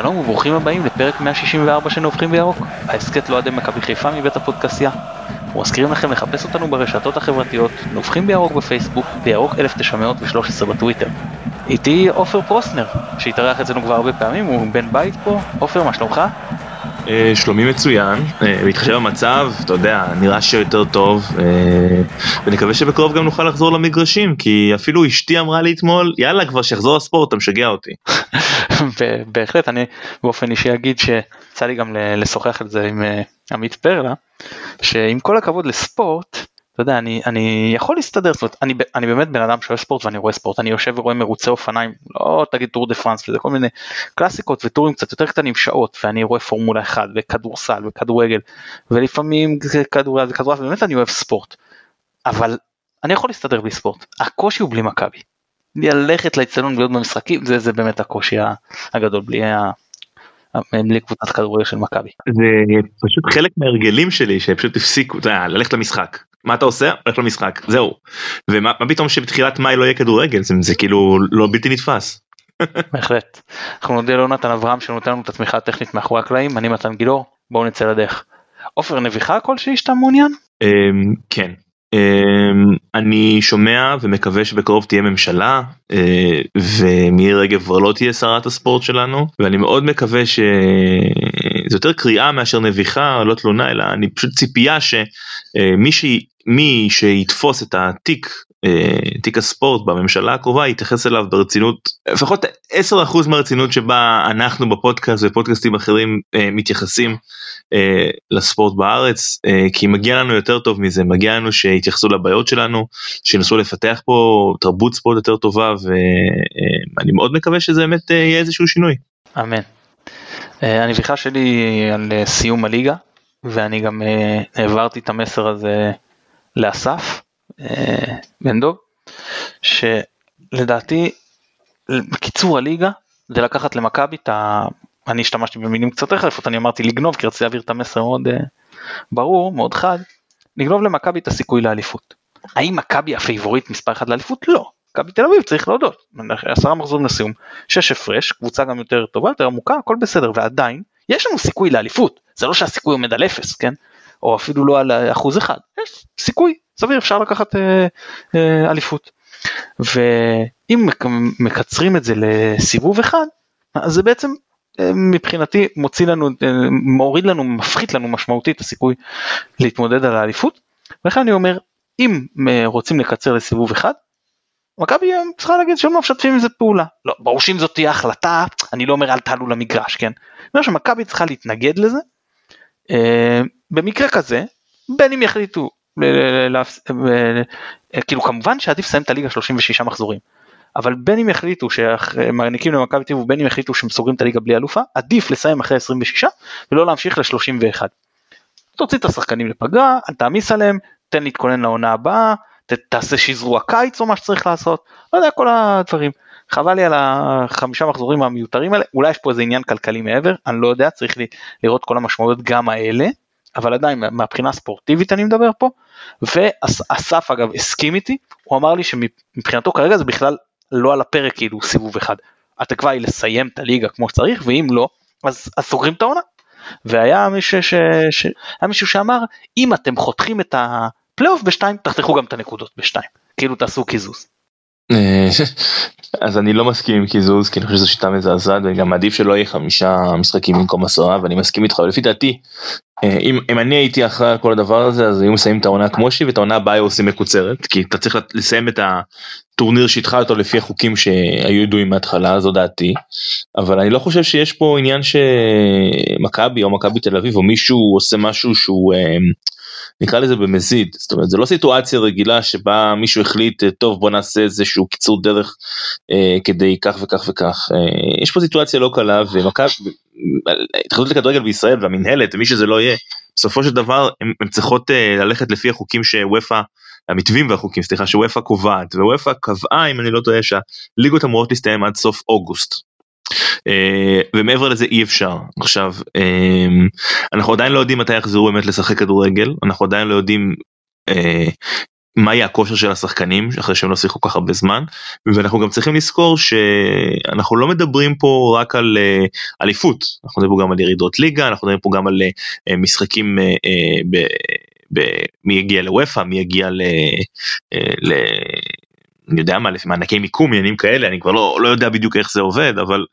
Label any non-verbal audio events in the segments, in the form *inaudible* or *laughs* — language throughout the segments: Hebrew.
שלום וברוכים הבאים לפרק 164 של נובחים בירוק, ההסכת לא אוהדי מכבי חיפה מבית הפודקסייה. ומזכירים לכם לחפש אותנו ברשתות החברתיות, נובחים בירוק בפייסבוק, בירוק 1913 בטוויטר. איתי עופר פרוסנר, שהתארח אצלנו כבר הרבה פעמים, הוא בן בית פה. עופר, מה שלומך? אה, שלומי מצוין, אה, בהתחשב במצב, אתה יודע, נראה שיותר טוב, אה, ונקווה שבקרוב גם נוכל לחזור למגרשים, כי אפילו אשתי אמרה לי אתמול, יאללה כבר שיחזור הספורט, אתה משגע אותי. *laughs* בהחלט, אני באופן אישי אגיד שיצא לי גם לשוחח על זה עם עמית פרלה, שעם כל הכבוד לספורט, אתה יודע, אני, אני יכול להסתדר, זאת אומרת, אני, אני באמת בן אדם שאוהב ספורט ואני רואה ספורט, אני יושב ורואה מרוצי אופניים, לא תגיד טור דה פרנס וזה כל מיני קלאסיקות וטורים קצת יותר קטנים שעות, ואני רואה פורמולה 1 וכדורסל וכדורגל, ולפעמים כדורגל וכדורסל, באמת אני אוהב ספורט, אבל אני יכול להסתדר בלי ספורט, הקושי הוא בלי מכבי. ללכת לאצטדיון ולהיות במשחקים זה, זה באמת הקושי הגדול בלי בלי קבוצת כדורגל של מכבי. זה פשוט חלק מהרגלים שלי שפשוט הפסיקו ללכת למשחק מה אתה עושה? הולך למשחק, זהו. ומה פתאום שבתחילת מאי לא יהיה כדורגל, זה, זה כאילו לא בלתי נתפס. *laughs* בהחלט. אנחנו נודה ליונתן אברהם שנותן לנו את התמיכה הטכנית מאחורי הקלעים, אני מתן גילאור, בואו נצא לדרך. עופר נביכה כלשהי שאתה מעוניין? אמ, כן. אמ, אני שומע ומקווה שבקרוב תהיה ממשלה אה, ומירי רגב כבר לא תהיה שרת הספורט שלנו ואני מאוד מקווה ש... זה יותר קריאה מאשר נביכה לא תלונה אלא אני פשוט ציפייה שמי ש... מי שיתפוס את התיק אה, תיק הספורט בממשלה הקרובה יתייחס אליו ברצינות לפחות 10% מהרצינות שבה אנחנו בפודקאסט ופודקאסטים אחרים אה, מתייחסים אה, לספורט בארץ כי מגיע לנו יותר טוב מזה מגיע לנו שיתייחסו לבעיות שלנו שינסו לפתח פה תרבות ספורט יותר טובה ואני מאוד מקווה שזה באמת יהיה איזשהו שינוי. אמן. הנביכה שלי על סיום הליגה ואני גם העברתי את המסר הזה לאסף בן דב, שלדעתי בקיצור הליגה זה לקחת למכבי את ה... אני השתמשתי במילים קצת רחבות, אני אמרתי לגנוב כי רציתי להעביר את המסר מאוד uh, ברור, מאוד חד, לגנוב למכבי את הסיכוי לאליפות. האם מכבי הפייבוריט מספר 1 לאליפות? לא. מכבי תל אביב צריך להודות, עשרה מחזורים לסיום, שש הפרש, קבוצה גם יותר טובה, יותר עמוקה, הכל בסדר, ועדיין יש לנו סיכוי לאליפות, זה לא שהסיכוי עומד על אפס, כן? או אפילו לא על אחוז אחד, יש סיכוי סביר אפשר לקחת אה, אה, אליפות. ואם מקצרים את זה לסיבוב אחד, אז זה בעצם אה, מבחינתי מוציא לנו, אה, מוריד לנו, מפחית לנו משמעותית את הסיכוי להתמודד על האליפות. ולכן אני אומר, אם אה, רוצים לקצר לסיבוב אחד, מכבי צריכה להגיד שהם לא משתפים עם זה פעולה. לא, ברור שאם זאת תהיה החלטה, אני לא אומר אל תעלו למגרש, כן? אני אומר שמכבי צריכה להתנגד לזה. במקרה כזה, בין אם יחליטו כאילו כמובן שעדיף לסיים את הליגה 36 מחזורים. אבל בין אם יחליטו שמעניקים למכבי תל אביב ובין אם יחליטו שהם סוגרים את הליגה בלי אלופה, עדיף לסיים אחרי 26 ולא להמשיך ל-31. תוציא את השחקנים לפגרה, אל תעמיס עליהם, תן להתכונן לעונה הבאה, ת, תעשה שזרוע קיץ או מה שצריך לעשות, לא יודע, כל הדברים. חבל לי על החמישה מחזורים המיותרים האלה, אולי יש פה איזה עניין כלכלי מעבר, אני לא יודע, צריך לראות כל המשמעויות גם האלה. אבל עדיין מהבחינה הספורטיבית אני מדבר פה, ואסף אגב הסכים איתי, הוא אמר לי שמבחינתו כרגע זה בכלל לא על הפרק כאילו סיבוב אחד, התקווה היא לסיים את הליגה כמו שצריך, ואם לא, אז, אז סוגרים את העונה. והיה מישהו, ש, ש, היה מישהו שאמר, אם אתם חותכים את הפלייאוף בשתיים, תחתכו גם את הנקודות בשתיים, כאילו תעשו קיזוז. אה, *laughs* אז אני לא מסכים עם קיזוז כי אני חושב שזו שיטה מזעזעת וגם עדיף שלא יהיה חמישה משחקים במקום עשרה ואני מסכים איתך לפי דעתי אה, אם, אם אני הייתי אחראי על כל הדבר הזה אז היו מסיימים את העונה כמו שהיא ואת העונה הבאה היו עושים מקוצרת כי אתה צריך לסיים את הטורניר שהתחלת אותו לפי החוקים שהיו ידועים מההתחלה זו דעתי אבל אני לא חושב שיש פה עניין שמכבי או מכבי תל אביב או מישהו עושה משהו שהוא. אה, נקרא לזה במזיד. זאת אומרת זה לא סיטואציה רגילה שבה מישהו החליט טוב בוא נעשה איזשהו קיצור דרך אה, כדי כך וכך וכך. אה, יש פה סיטואציה לא קלה ומכבי התאחדות לכדורגל בישראל והמינהלת ומי שזה לא יהיה בסופו של דבר הם צריכות אה, ללכת לפי החוקים שוופא המתווים והחוקים סליחה שוופא קובעת ווופא קבעה אם אני לא טועה שהליגות אמורות להסתיים עד סוף אוגוסט. אה, ומעבר לזה אי אפשר. עכשיו אה, אנחנו עדיין לא יודעים מתי יחזרו באמת לשחק כדורגל אנחנו עדיין לא יודעים אה, מה יהיה הכושר של השחקנים אחרי שהם לא שיחקו כל כך הרבה זמן ואנחנו גם צריכים לזכור שאנחנו לא מדברים פה רק על אליפות אנחנו מדברים גם על ירידות ליגה אנחנו מדברים פה גם על משחקים ב, ב, מי יגיע לוופא מי יגיע ל... ל אני יודע מה לפי מענקי מיקום עניינים כאלה אני כבר לא לא יודע בדיוק איך זה עובד אבל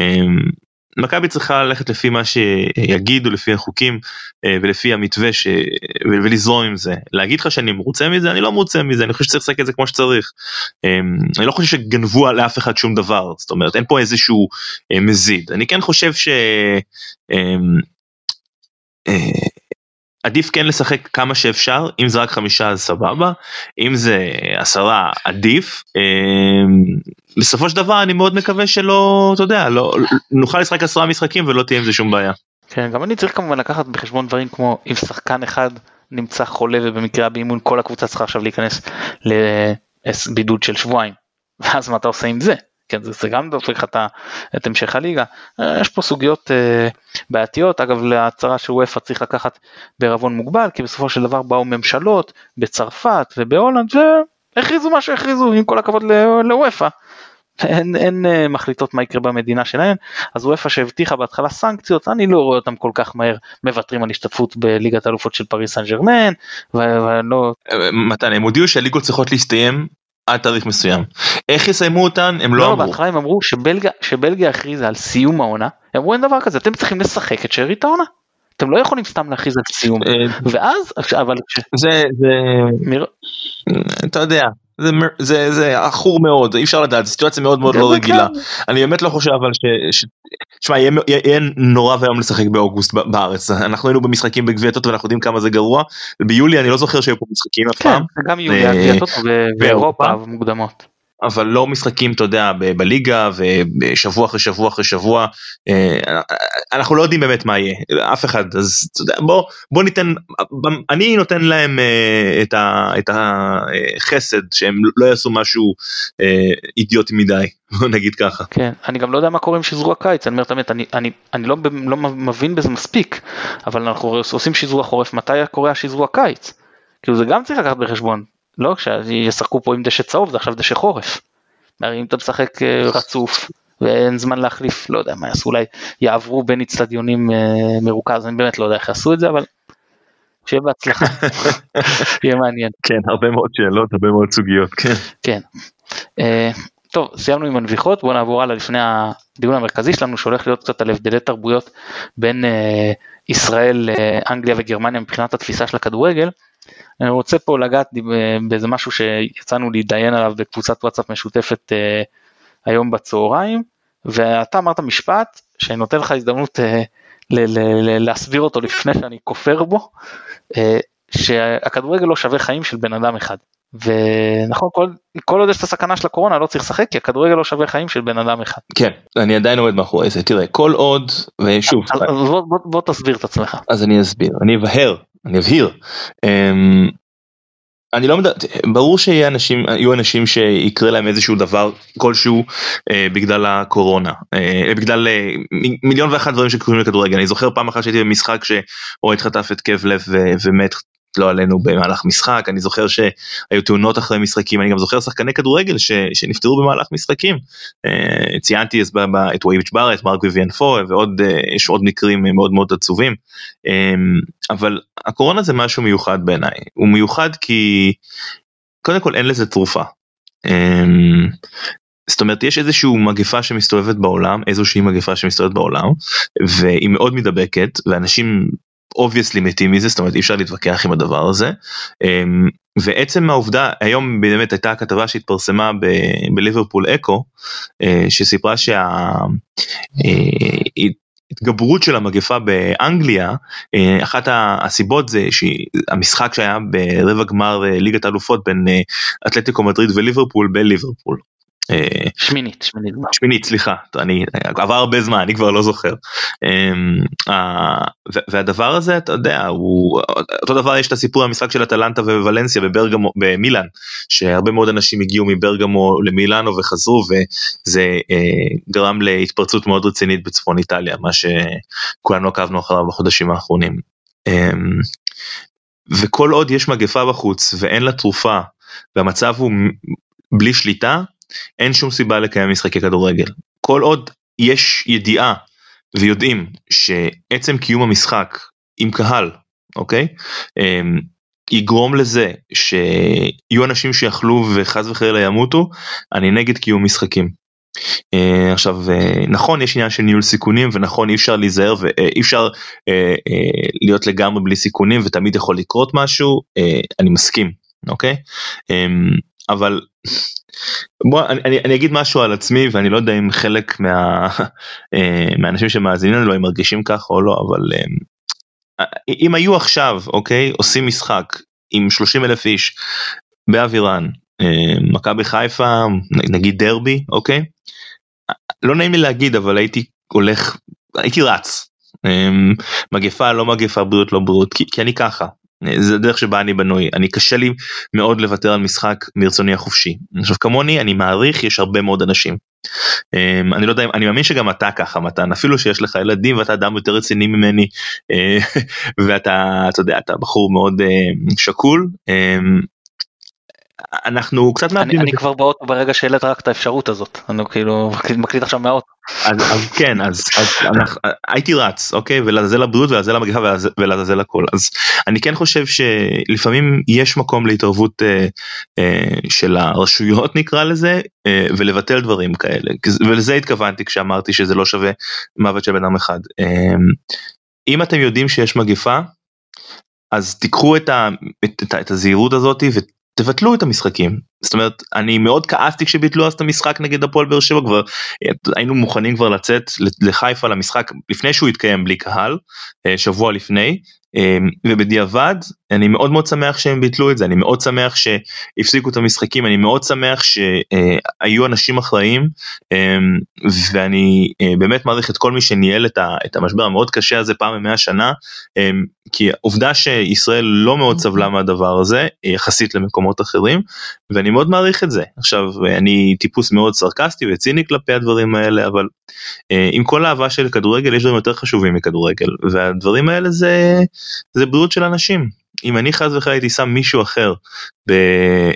um, מכבי צריכה ללכת לפי מה שיגידו לפי החוקים אה, ולפי המתווה ש... ולזרום עם זה. להגיד לך שאני מרוצה מזה אני לא מרוצה מזה אני חושב שצריך לשחק את זה כמו שצריך. אמ, אני לא חושב שגנבו לאף אחד שום דבר זאת אומרת אין פה איזשהו אה, מזיד. אני כן חושב ש... אה, עדיף כן לשחק כמה שאפשר אם זה רק חמישה אז סבבה אם זה עשרה עדיף. אמ, בסופו של דבר אני מאוד מקווה שלא אתה יודע לא נוכל לשחק עשרה משחקים ולא תהיה עם זה שום בעיה. כן גם אני צריך כמובן לקחת בחשבון דברים כמו אם שחקן אחד נמצא חולה ובמקרה באימון כל הקבוצה צריכה עכשיו להיכנס לבידוד של שבועיים. *laughs* ואז מה אתה עושה עם זה כן, זה, זה גם דופק לך את המשך הליגה. אה, יש פה סוגיות uh, בעייתיות, אגב להצהרה של וופא צריך לקחת בערבון מוגבל, כי בסופו של דבר באו ממשלות בצרפת ובהולנד והכריזו מה שהכריזו, עם כל הכבוד לוופא. אין uh, מחליטות מה יקרה במדינה שלהן, אז וופא שהבטיחה בהתחלה סנקציות, אני לא רואה אותם כל כך מהר מוותרים על השתתפות בליגת האלופות של פריס סן ג'רמן, ולא... מתן, הם הודיעו שהליגות צריכות להסתיים עד תאריך מסוים. איך יסיימו אותן הם לא, לא אמרו. בהתחלה הם אמרו שבלגיה, שבלגיה הכריזה על סיום העונה, הם אמרו אין דבר כזה, אתם צריכים לשחק את שארית העונה. אתם לא יכולים סתם להכריז על סיום. אה, ואז, אבל... זה, זה... אתה יודע, זה, זה, זה עכור מאוד אי אפשר לדעת סיטואציה מאוד מאוד לא רגילה אני באמת לא חושב אבל ש... ש... תשמע יהיה, יהיה נורא ואיום לשחק באוגוסט בארץ אנחנו היינו במשחקים בגביע טוטו ואנחנו יודעים כמה זה גרוע ביולי אני לא זוכר שהיו פה משחקים אף כן, פעם. גם יולי גביע טוטו באירופה מוקדמות. אבל לא משחקים אתה יודע בליגה ושבוע אחרי שבוע אחרי שבוע אה, אנחנו לא יודעים באמת מה יהיה אף אחד אז אתה יודע, בוא בוא ניתן אני נותן להם אה, את, את החסד שהם לא יעשו משהו אה, אידיוטי מדי *laughs* נגיד ככה. כן אני גם לא יודע מה קורה עם שזרוע קיץ אני אומר את האמת אני, אני, אני לא, לא מבין בזה מספיק אבל אנחנו עושים שזרוע חורף מתי קורה השזרוע קיץ. כאילו זה גם צריך לקחת בחשבון לא כשישחקו פה עם דשא צהוב זה עכשיו דשא חורף. אם אתה משחק אה, רצוף ואין זמן להחליף לא יודע מה יעשו אולי יעברו בין אצטדיונים אה, מרוכז אני באמת לא יודע איך יעשו את זה אבל שיהיה בהצלחה *laughs* יהיה מעניין. כן הרבה מאוד שאלות הרבה מאוד סוגיות כן. כן. אה, טוב סיימנו עם הנביחות בוא נעבור הלאה לפני הדיון המרכזי שלנו שהולך להיות קצת על הבדלי תרבויות בין ישראל אנגליה וגרמניה מבחינת התפיסה של הכדורגל. אני רוצה פה לגעת באיזה משהו שיצאנו להתדיין עליו בקבוצת וואטסאפ משותפת אה, היום בצהריים, ואתה אמרת משפט שנותן לך הזדמנות אה, להסביר אותו לפני שאני כופר בו, אה, שהכדורגל לא שווה חיים של בן אדם אחד. ונכון כל, כל עוד יש את הסכנה של הקורונה לא צריך לשחק כי הכדורגל לא שווה חיים של בן אדם אחד. כן אני עדיין עומד מאחורי זה תראה כל עוד ושוב אז, אז בוא, בוא, בוא תסביר את עצמך אז אני אסביר אני אבהר אני אבהיר. Um, אני לא מדבר, ברור שיהיו אנשים, אנשים שיקרה להם איזשהו דבר כלשהו אה, בגלל הקורונה, אה, בגלל אה, מיליון ואחת דברים שקורים לכדורגל, אני זוכר פעם אחת שהייתי במשחק שאוהד חטף התקף לב ומת לא עלינו במהלך משחק. אני זוכר שהיו תאונות אחרי משחקים. אני גם זוכר שחקני כדורגל ש, שנפטרו במהלך משחקים. uh, ציינתי את וייביץ' בארט מרק ויvian פו ועוד uh, יש עוד מקרים מאוד מאוד עצובים. um, אבל הקורונה זה משהו מיוחד בעיניי. הוא מיוחד כי קודם כל אין לזה תרופה. Um, זאת אומרת יש איזושהי מגפה שמסתובבת בעולם איזושהי מגפה שמסתובבת בעולם והיא מאוד מדבקת ואנשים obviously מתים מזה זאת אומרת אי אפשר להתווכח עם הדבר הזה. אמ, ועצם העובדה היום באמת הייתה כתבה שהתפרסמה בליברפול אקו אה, שסיפרה שההתגברות אה, של המגפה באנגליה אה, אחת הסיבות זה שהמשחק שהיה ברבע גמר ליגת האלופות בין אתלטיקו מדריד וליברפול בליברפול שמינית שמינית שמינית סליחה אני עבר הרבה זמן אני כבר לא זוכר אמ, והדבר הזה אתה יודע הוא אותו דבר יש את הסיפור המשחק של אטלנטה וולנסיה בברגמו במילאן שהרבה מאוד אנשים הגיעו מברגמו למילאנו וחזרו וזה אה, גרם להתפרצות מאוד רצינית בצפון איטליה מה שכולנו עקבנו אחריו בחודשים האחרונים. אמ, וכל עוד יש מגפה בחוץ ואין לה תרופה והמצב הוא בלי שליטה, אין שום סיבה לקיים משחקי כדורגל. כל עוד יש ידיעה ויודעים שעצם קיום המשחק עם קהל, אוקיי? אמ, יגרום לזה שיהיו אנשים שיכלו וחס וחלילה ימותו, אני נגד קיום משחקים. Uh, עכשיו uh, נכון יש עניין של ניהול סיכונים ונכון אי אפשר להיזהר ואי אפשר uh, uh, להיות לגמרי בלי סיכונים ותמיד יכול לקרות משהו uh, אני מסכים אוקיי um, אבל בוא אני, אני, אני אגיד משהו על עצמי ואני לא יודע אם חלק מה, uh, מהאנשים שמאזינים לנו הם מרגישים ככה או לא אבל uh, אם היו עכשיו אוקיי עושים משחק עם 30 אלף איש באווירן מכבי חיפה נגיד דרבי אוקיי? לא נעים לי להגיד אבל הייתי הולך הייתי רץ. מגפה לא מגפה בריאות לא בריאות כי, כי אני ככה זה הדרך שבה אני בנוי. אני קשה לי מאוד לוותר על משחק מרצוני החופשי. עכשיו כמוני אני מעריך יש הרבה מאוד אנשים. Um, אני לא יודע אני מאמין שגם אתה ככה מתן. אפילו שיש לך ילדים ואתה אדם יותר רציני ממני uh, *laughs* ואתה אתה יודע אתה בחור מאוד uh, שקול um, אנחנו קצת מאבדים אני, אני כבר באוטו ברגע שהעלית רק את האפשרות הזאת. אני כאילו מקליט עכשיו מהאוטו. אז, אז כן אז, אז אנחנו, הייתי רץ אוקיי? ולעזאזל הבריאות ולעזאזל המגפה ולעזאזל הכל. אז אני כן חושב שלפעמים יש מקום להתערבות אה, אה, של הרשויות *laughs* נקרא לזה אה, ולבטל דברים כאלה. ולזה התכוונתי כשאמרתי שזה לא שווה מוות של בן אדם אחד. אה, אם אתם יודעים שיש מגפה אז תיקחו את, ה, את, את, את הזהירות הזאת תבטלו את המשחקים. זאת אומרת אני מאוד כעסתי כשביטלו אז את המשחק נגד הפועל באר שבע כבר היינו מוכנים כבר לצאת לחיפה למשחק לפני שהוא התקיים בלי קהל אה, שבוע לפני ובדיעבד אני מאוד מאוד שמח שהם ביטלו את זה אני מאוד שמח שהפסיקו את המשחקים אני מאוד שמח שהיו אנשים אחראים אמ, ואני אה, באמת מעריך את כל מי שניהל את המשבר המאוד קשה הזה פעם במאה שנה אמ, כי עובדה שישראל לא מאוד סבלה מהדבר הזה יחסית למקומות אחרים ואני מאוד מעריך את זה. עכשיו אני טיפוס מאוד סרקסטי וציני כלפי הדברים האלה אבל אה, עם כל האהבה של כדורגל יש דברים יותר חשובים מכדורגל והדברים האלה זה זה בריאות של אנשים אם אני חס וחלילה הייתי שם מישהו אחר ב,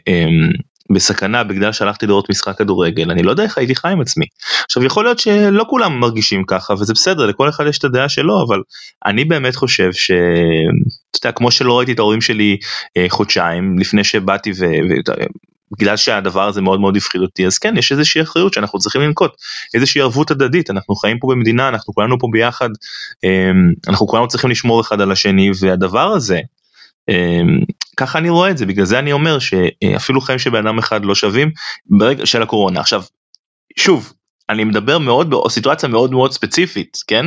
אמ, בסכנה בגלל שהלכתי לראות משחק כדורגל אני לא יודע איך הייתי חי עם עצמי. עכשיו יכול להיות שלא כולם מרגישים ככה וזה בסדר לכל אחד יש את הדעה שלו אבל אני באמת חושב ש... אתה יודע, כמו שלא ראיתי את ההורים שלי אה, חודשיים לפני שבאתי ו... בגלל שהדבר הזה מאוד מאוד הפחיד אותי אז כן יש איזושהי אחריות שאנחנו צריכים לנקוט. איזושהי ערבות הדדית אנחנו חיים פה במדינה אנחנו כולנו פה ביחד אמ, אנחנו כולנו צריכים לשמור אחד על השני והדבר הזה אמ, ככה אני רואה את זה. בגלל זה אני אומר שאפילו חיים של אדם אחד לא שווים ברגע של הקורונה. עכשיו שוב אני מדבר מאוד בסיטואציה מאוד מאוד ספציפית כן?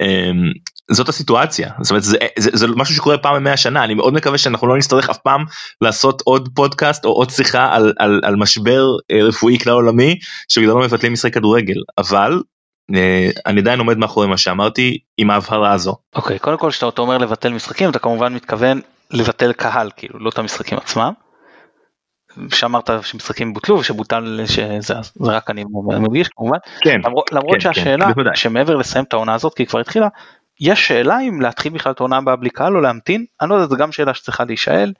אמ, זאת הסיטואציה. זאת אומרת זה, זה, זה משהו שקורה פעם במאה שנה. אני מאוד מקווה שאנחנו לא נצטרך אף פעם לעשות עוד פודקאסט או עוד שיחה על, על, על משבר אה, רפואי כלל עולמי שבגללו מבטלים משחק כדורגל. אבל אה, אני עדיין עומד מאחורי מה שאמרתי עם ההבהרה הזו. אוקיי okay, קודם כל כשאתה אומר לבטל משחקים אתה כמובן מתכוון לבטל קהל כאילו לא את המשחקים עצמם. שאמרת שמשחקים בוטלו ושבוטל שזה זה רק אני מרגיש כמובן. כן, למרות, למרות כן, שהשאלה כן, שמעבר לסיים את העונה הזאת כי היא כבר התחילה יש שאלה אם להתחיל בכלל את העונה הבאה בלי קהל או להמתין? אני לא יודע זו גם שאלה שצריכה להישאל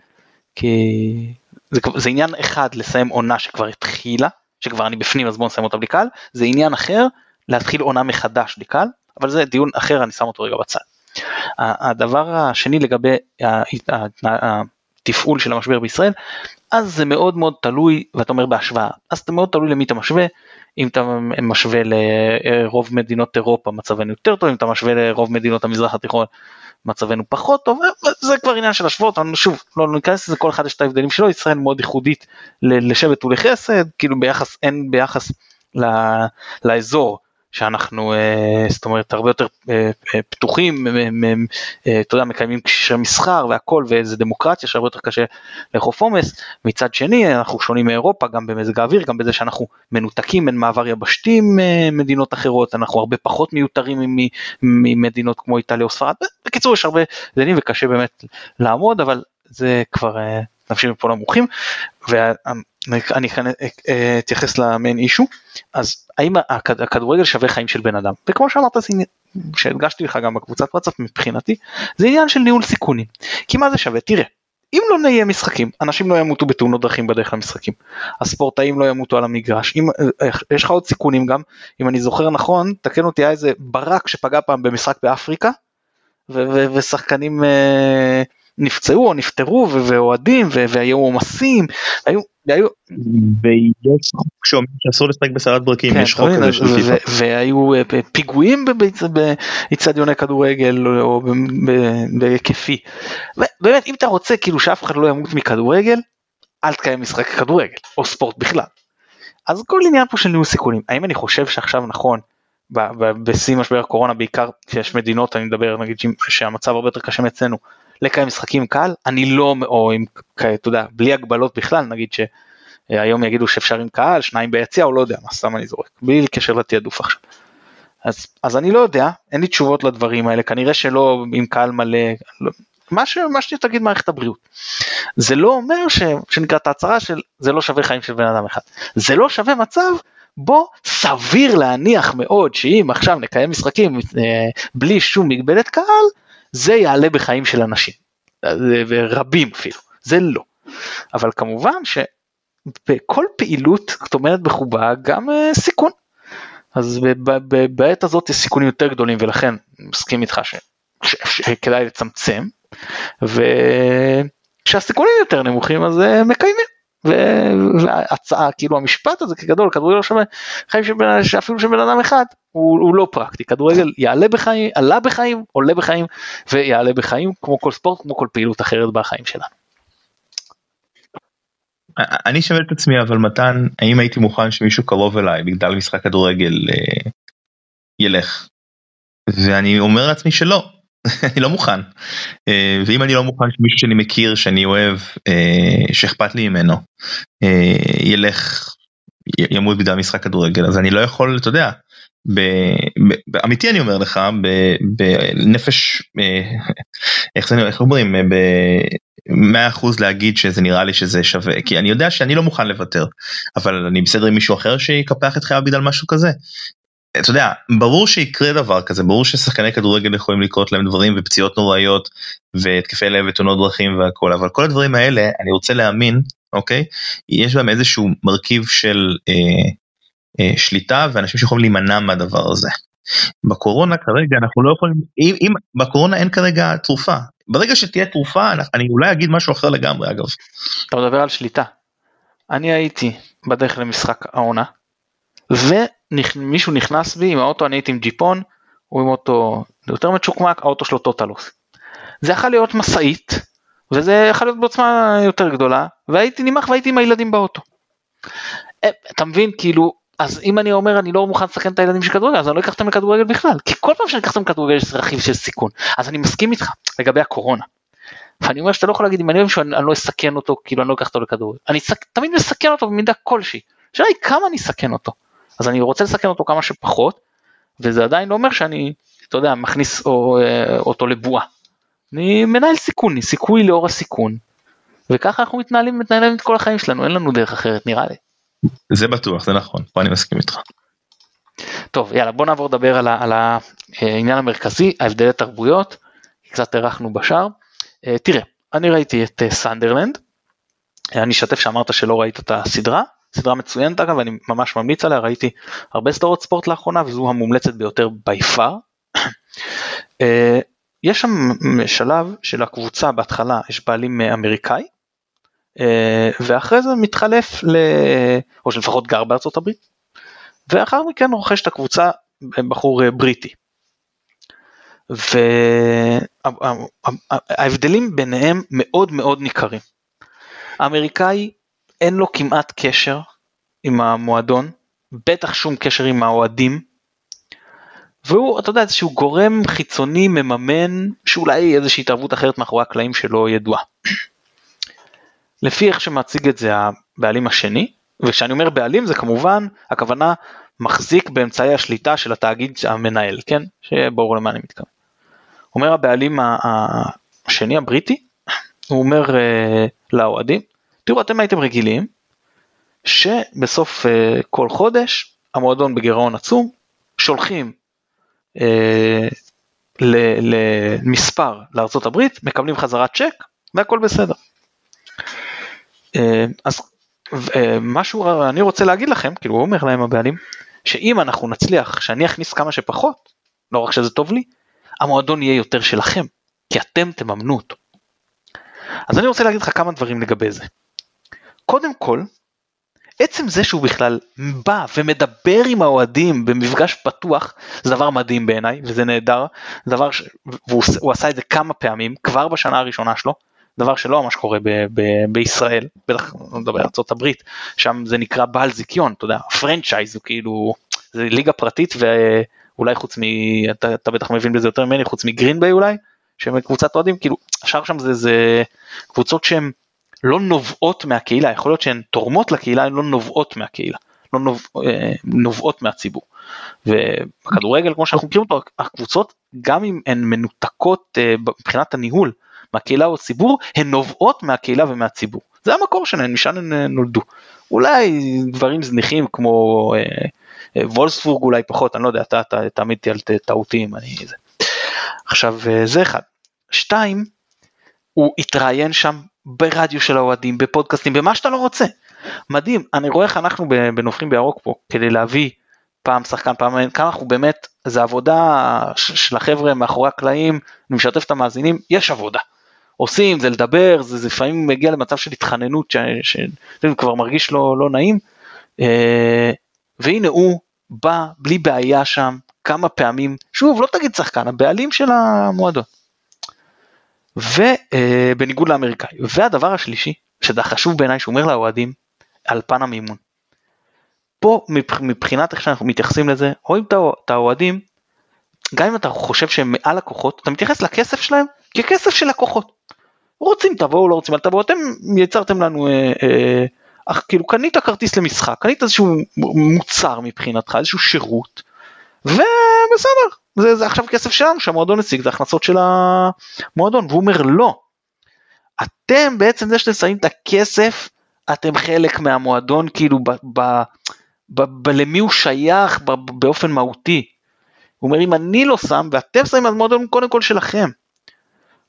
כי זה, זה עניין אחד לסיים עונה שכבר התחילה שכבר אני בפנים אז בוא נסיים אותה בלי קהל. זה עניין אחר להתחיל עונה מחדש בלי קהל אבל זה דיון אחר אני שם אותו רגע בצד. הדבר השני לגבי התפעול של המשבר בישראל אז זה מאוד מאוד תלוי ואתה אומר בהשוואה. אז זה מאוד תלוי למי אתה משווה אם אתה משווה לרוב מדינות אירופה מצבנו יותר טוב אם אתה משווה לרוב מדינות המזרח התיכון מצבנו פחות טוב זה כבר עניין של השוואות אבל שוב לא ניכנס לזה כל אחד יש את ההבדלים שלו ישראל מאוד ייחודית לשבט ולחסד כאילו ביחס אין ביחס לאזור שאנחנו אה, זאת אומרת הרבה יותר אה, אה, פתוחים, אתה יודע, מקיימים קשרי מסחר והכל ואיזה דמוקרטיה שהרבה יותר קשה לאכוף עומס, מצד שני אנחנו שונים מאירופה גם במזג האוויר, גם בזה שאנחנו מנותקים בין מעבר יבשתי עם מדינות אחרות, אנחנו הרבה פחות מיותרים ממדינות כמו איטליה או ספרד, בקיצור יש הרבה דנים וקשה באמת לעמוד אבל זה כבר נמשיך מפה למומחים. אני אתייחס למיין אישו, אז האם הכדורגל שווה חיים של בן אדם, וכמו שאמרת שהדגשתי לך גם בקבוצת וואטסאפ מבחינתי, זה עניין של ניהול סיכונים. כי מה זה שווה? תראה, אם לא נהיה משחקים, אנשים לא ימותו בתאונות דרכים בדרך למשחקים, הספורטאים לא ימותו על המגרש, אם, אה, יש לך עוד סיכונים גם, אם אני זוכר נכון, תקן אותי, היה איזה ברק שפגע פעם במשחק באפריקה, ושחקנים אה, נפצעו או נפטרו ואוהדים והיו עומסים, היו והיו... ויש חוק שאומר שאסור לשחק בסערת ברקים, כן, יש חוק כזה של פיפ"א. והיו אה, פיגועים באיצטדיוני כדורגל או בהיקפי. באמת אם אתה רוצה כאילו שאף אחד לא ימות מכדורגל, אל תקיים משחק כדורגל או ספורט בכלל. אז כל עניין פה של ניהול סיכונים, האם אני חושב שעכשיו נכון בשיא משבר הקורונה בעיקר שיש מדינות אני מדבר נגיד שהמצב הרבה יותר קשה מאצלנו לקיים משחקים קל אני לא או עם אתה יודע בלי הגבלות בכלל נגיד שהיום יגידו שאפשר עם קהל שניים ביציע או לא יודע מה סתם אני זורק בלי קשר לתעדוף עכשיו. אז, אז אני לא יודע אין לי תשובות לדברים האלה כנראה שלא עם קהל מלא לא, מה, ש, מה שתגיד מערכת הבריאות. זה לא אומר ש, שנקרא את ההצהרה של זה לא שווה חיים של בן אדם אחד זה לא שווה מצב בו סביר להניח מאוד שאם עכשיו נקיים משחקים אה, בלי שום מגבלת קהל, זה יעלה בחיים של אנשים, ורבים אפילו, זה לא. אבל כמובן שבכל פעילות טומנת בחובה גם אה, סיכון. אז בעת הזאת יש סיכונים יותר גדולים ולכן מסכים איתך שכדאי לצמצם וכשהסיכונים יותר נמוכים אז אה, מקיימים. והצעה כאילו המשפט הזה כגדול כדורגל לא שווה חיים שאפילו של בן אדם אחד הוא, הוא לא פרקטי כדורגל יעלה בחיים עלה בחיים עולה בחיים ויעלה בחיים כמו כל ספורט כמו כל פעילות אחרת בחיים שלנו. אני שואל את עצמי אבל מתן האם הייתי מוכן שמישהו קרוב אליי בגלל משחק כדורגל אה, ילך. ואני אומר לעצמי שלא *laughs* אני לא מוכן. אה, ואם אני לא מוכן שמישהו שאני מכיר שאני אוהב אה, שאכפת לי ממנו אה, ילך ימות בגלל משחק כדורגל. אז אני לא יכול אתה יודע אמיתי אני אומר לך בנפש *laughs* איך זה איך אומרים במאה אחוז להגיד שזה נראה לי שזה שווה. כי אני יודע שאני לא מוכן לוותר אבל אני בסדר עם מישהו אחר שיקפח את חייו בגלל משהו כזה אתה יודע, ברור שיקרה דבר כזה, ברור ששחקני כדורגל יכולים לקרות להם דברים ופציעות נוראיות והתקפי לב ותאונות דרכים והכל, אבל כל הדברים האלה, אני רוצה להאמין, אוקיי? יש בהם איזשהו מרכיב של אה, אה, שליטה ואנשים שיכולים להימנע מהדבר הזה. בקורונה כרגע אנחנו לא יכולים, אם, אם בקורונה אין כרגע תרופה, ברגע שתהיה תרופה אני אולי אגיד משהו אחר לגמרי אגב. אתה מדבר על שליטה. אני הייתי בדרך למשחק העונה. ומישהו נכנס בי עם האוטו, אני הייתי עם ג'יפון, הוא עם אוטו יותר מצ'וקמק, האוטו שלו טוטלוס. זה יכול להיות משאית, וזה יכול להיות בעוצמה יותר גדולה, והייתי נמח והייתי עם הילדים באוטו. אה, אתה מבין, כאילו, אז אם אני אומר אני לא מוכן לסכן את הילדים של כדורגל, אז אני לא אקח אותם לכדורגל בכלל, כי כל פעם שאני אקח אותם לכדורגל יש רכיב של סיכון. אז אני מסכים איתך לגבי הקורונה. ואני אומר שאתה לא יכול להגיד אם אני אוהב שאני לא אסכן אותו, כאילו אני לא אקח אותו לכדורגל. אני תמיד מסכן אותו במידה כלשהי. השאלה היא כמה אני אסכן אותו. אז אני רוצה לסכן אותו כמה שפחות, וזה עדיין לא אומר שאני, אתה יודע, מכניס או, אה, אותו לבועה. אני מנהל סיכון, סיכוי לאור הסיכון, וככה אנחנו מתנהלים, מתנהלים את כל החיים שלנו, אין לנו דרך אחרת נראה לי. זה בטוח, זה נכון, פה אני מסכים איתך. טוב, יאללה, בוא נעבור לדבר על, על העניין המרכזי, ההבדלי תרבויות, קצת הארכנו בשאר. אה, תראה, אני ראיתי את אה, סנדרלנד, אני אשתף שאמרת שלא ראית את הסדרה, סדרה מצוינת אגב אני ממש ממליץ עליה ראיתי הרבה סדרות ספורט לאחרונה וזו המומלצת ביותר בי פאר. אה, יש שם שלב של הקבוצה בהתחלה יש בעלים אמריקאי אה, ואחרי זה מתחלף ל... או שלפחות גר בארצות הברית ואחר מכן רוכש את הקבוצה בחור בריטי. וההבדלים ביניהם מאוד מאוד ניכרים. האמריקאי אין לו כמעט קשר עם המועדון, בטח שום קשר עם האוהדים. והוא, אתה יודע, איזשהו גורם חיצוני מממן שאולי איזושהי התערבות אחרת מאחורי הקלעים שלא ידועה. לפי איך שמציג את זה הבעלים השני, וכשאני אומר בעלים זה כמובן הכוונה מחזיק באמצעי השליטה של התאגיד המנהל, כן? שיהיה ברור למה אני מתכוון. אומר הבעלים השני הבריטי, הוא אומר uh, לאוהדים, תראו אתם הייתם רגילים שבסוף uh, כל חודש המועדון בגירעון עצום, שולחים אה, למספר לארצות הברית, מקבלים חזרה צ'ק והכל בסדר. אה, אז משהו אני רוצה להגיד לכם, כאילו הוא אומר להם הבעלים, שאם אנחנו נצליח שאני אכניס כמה שפחות, לא רק שזה טוב לי, המועדון יהיה יותר שלכם, כי אתם תממנו אותו. אז אני רוצה להגיד לך כמה דברים לגבי זה. קודם כל, עצם זה שהוא בכלל בא ומדבר עם האוהדים במפגש פתוח זה דבר מדהים בעיניי וזה נהדר. דבר ש... והוא עשה את זה כמה פעמים כבר בשנה הראשונה שלו. דבר שלא ממש קורה ב, ב, בישראל בטח לא מדבר על ארה"ב שם זה נקרא בעל זיכיון אתה יודע פרנצ'ייז הוא כאילו זה ליגה פרטית ואולי חוץ מ... אתה, אתה בטח מבין בזה יותר ממני חוץ מגרינביי אולי שהם קבוצת אוהדים כאילו השאר שם זה, זה קבוצות שהן לא נובעות מהקהילה, יכול להיות שהן תורמות לקהילה, הן לא נובעות מהקהילה, לא נוב, אה, נובעות מהציבור. ובכדורגל כמו שאנחנו מכירים אותו, הקבוצות גם אם הן מנותקות אה, מבחינת הניהול מהקהילה או הציבור, הן נובעות מהקהילה ומהציבור. זה המקור שלהן, משם הן אה, נולדו. אולי דברים זניחים כמו וולסבורג אולי פחות, אני לא יודע, אתה תעמיד אותי על טעותים, אני זה. עכשיו זה אחד. שתיים, הוא התראיין שם ברדיו של האוהדים, בפודקאסטים, במה שאתה לא רוצה. מדהים, אני רואה איך אנחנו בנופחים בירוק פה, כדי להביא פעם שחקן, פעם כמה אנחנו באמת, זה עבודה של החבר'ה מאחורי הקלעים, אני משתף את המאזינים, יש עבודה. עושים, זה לדבר, זה, זה לפעמים מגיע למצב של התחננות שכבר מרגיש לא, לא נעים. אה, והנה הוא בא בלי בעיה שם כמה פעמים, שוב לא תגיד שחקן, הבעלים של המועדון. ובניגוד לאמריקאי. והדבר השלישי, שזה החשוב בעיניי, שהוא אומר לאוהדים על פן המימון. פה מבחינת איך שאנחנו מתייחסים לזה, רואים את האוהדים, גם אם אתה חושב שהם מעל לקוחות, אתה מתייחס לכסף שלהם ככסף של לקוחות. רוצים תבואו, לא רוצים, אל תבואו, אתם יצרתם לנו, אה, אה, אך כאילו קנית כרטיס למשחק, קנית איזשהו מוצר מבחינתך, איזשהו שירות, ובסדר, זה, זה עכשיו כסף שלנו שהמועדון השיג, זה הכנסות של המועדון, והוא אומר לא, אתם בעצם זה שאתם שמים את הכסף, אתם חלק מהמועדון כאילו ב, ב, ב, ב, למי הוא שייך ב, באופן מהותי. הוא אומר אם אני לא שם ואתם שמים אז מועדון קודם כל שלכם.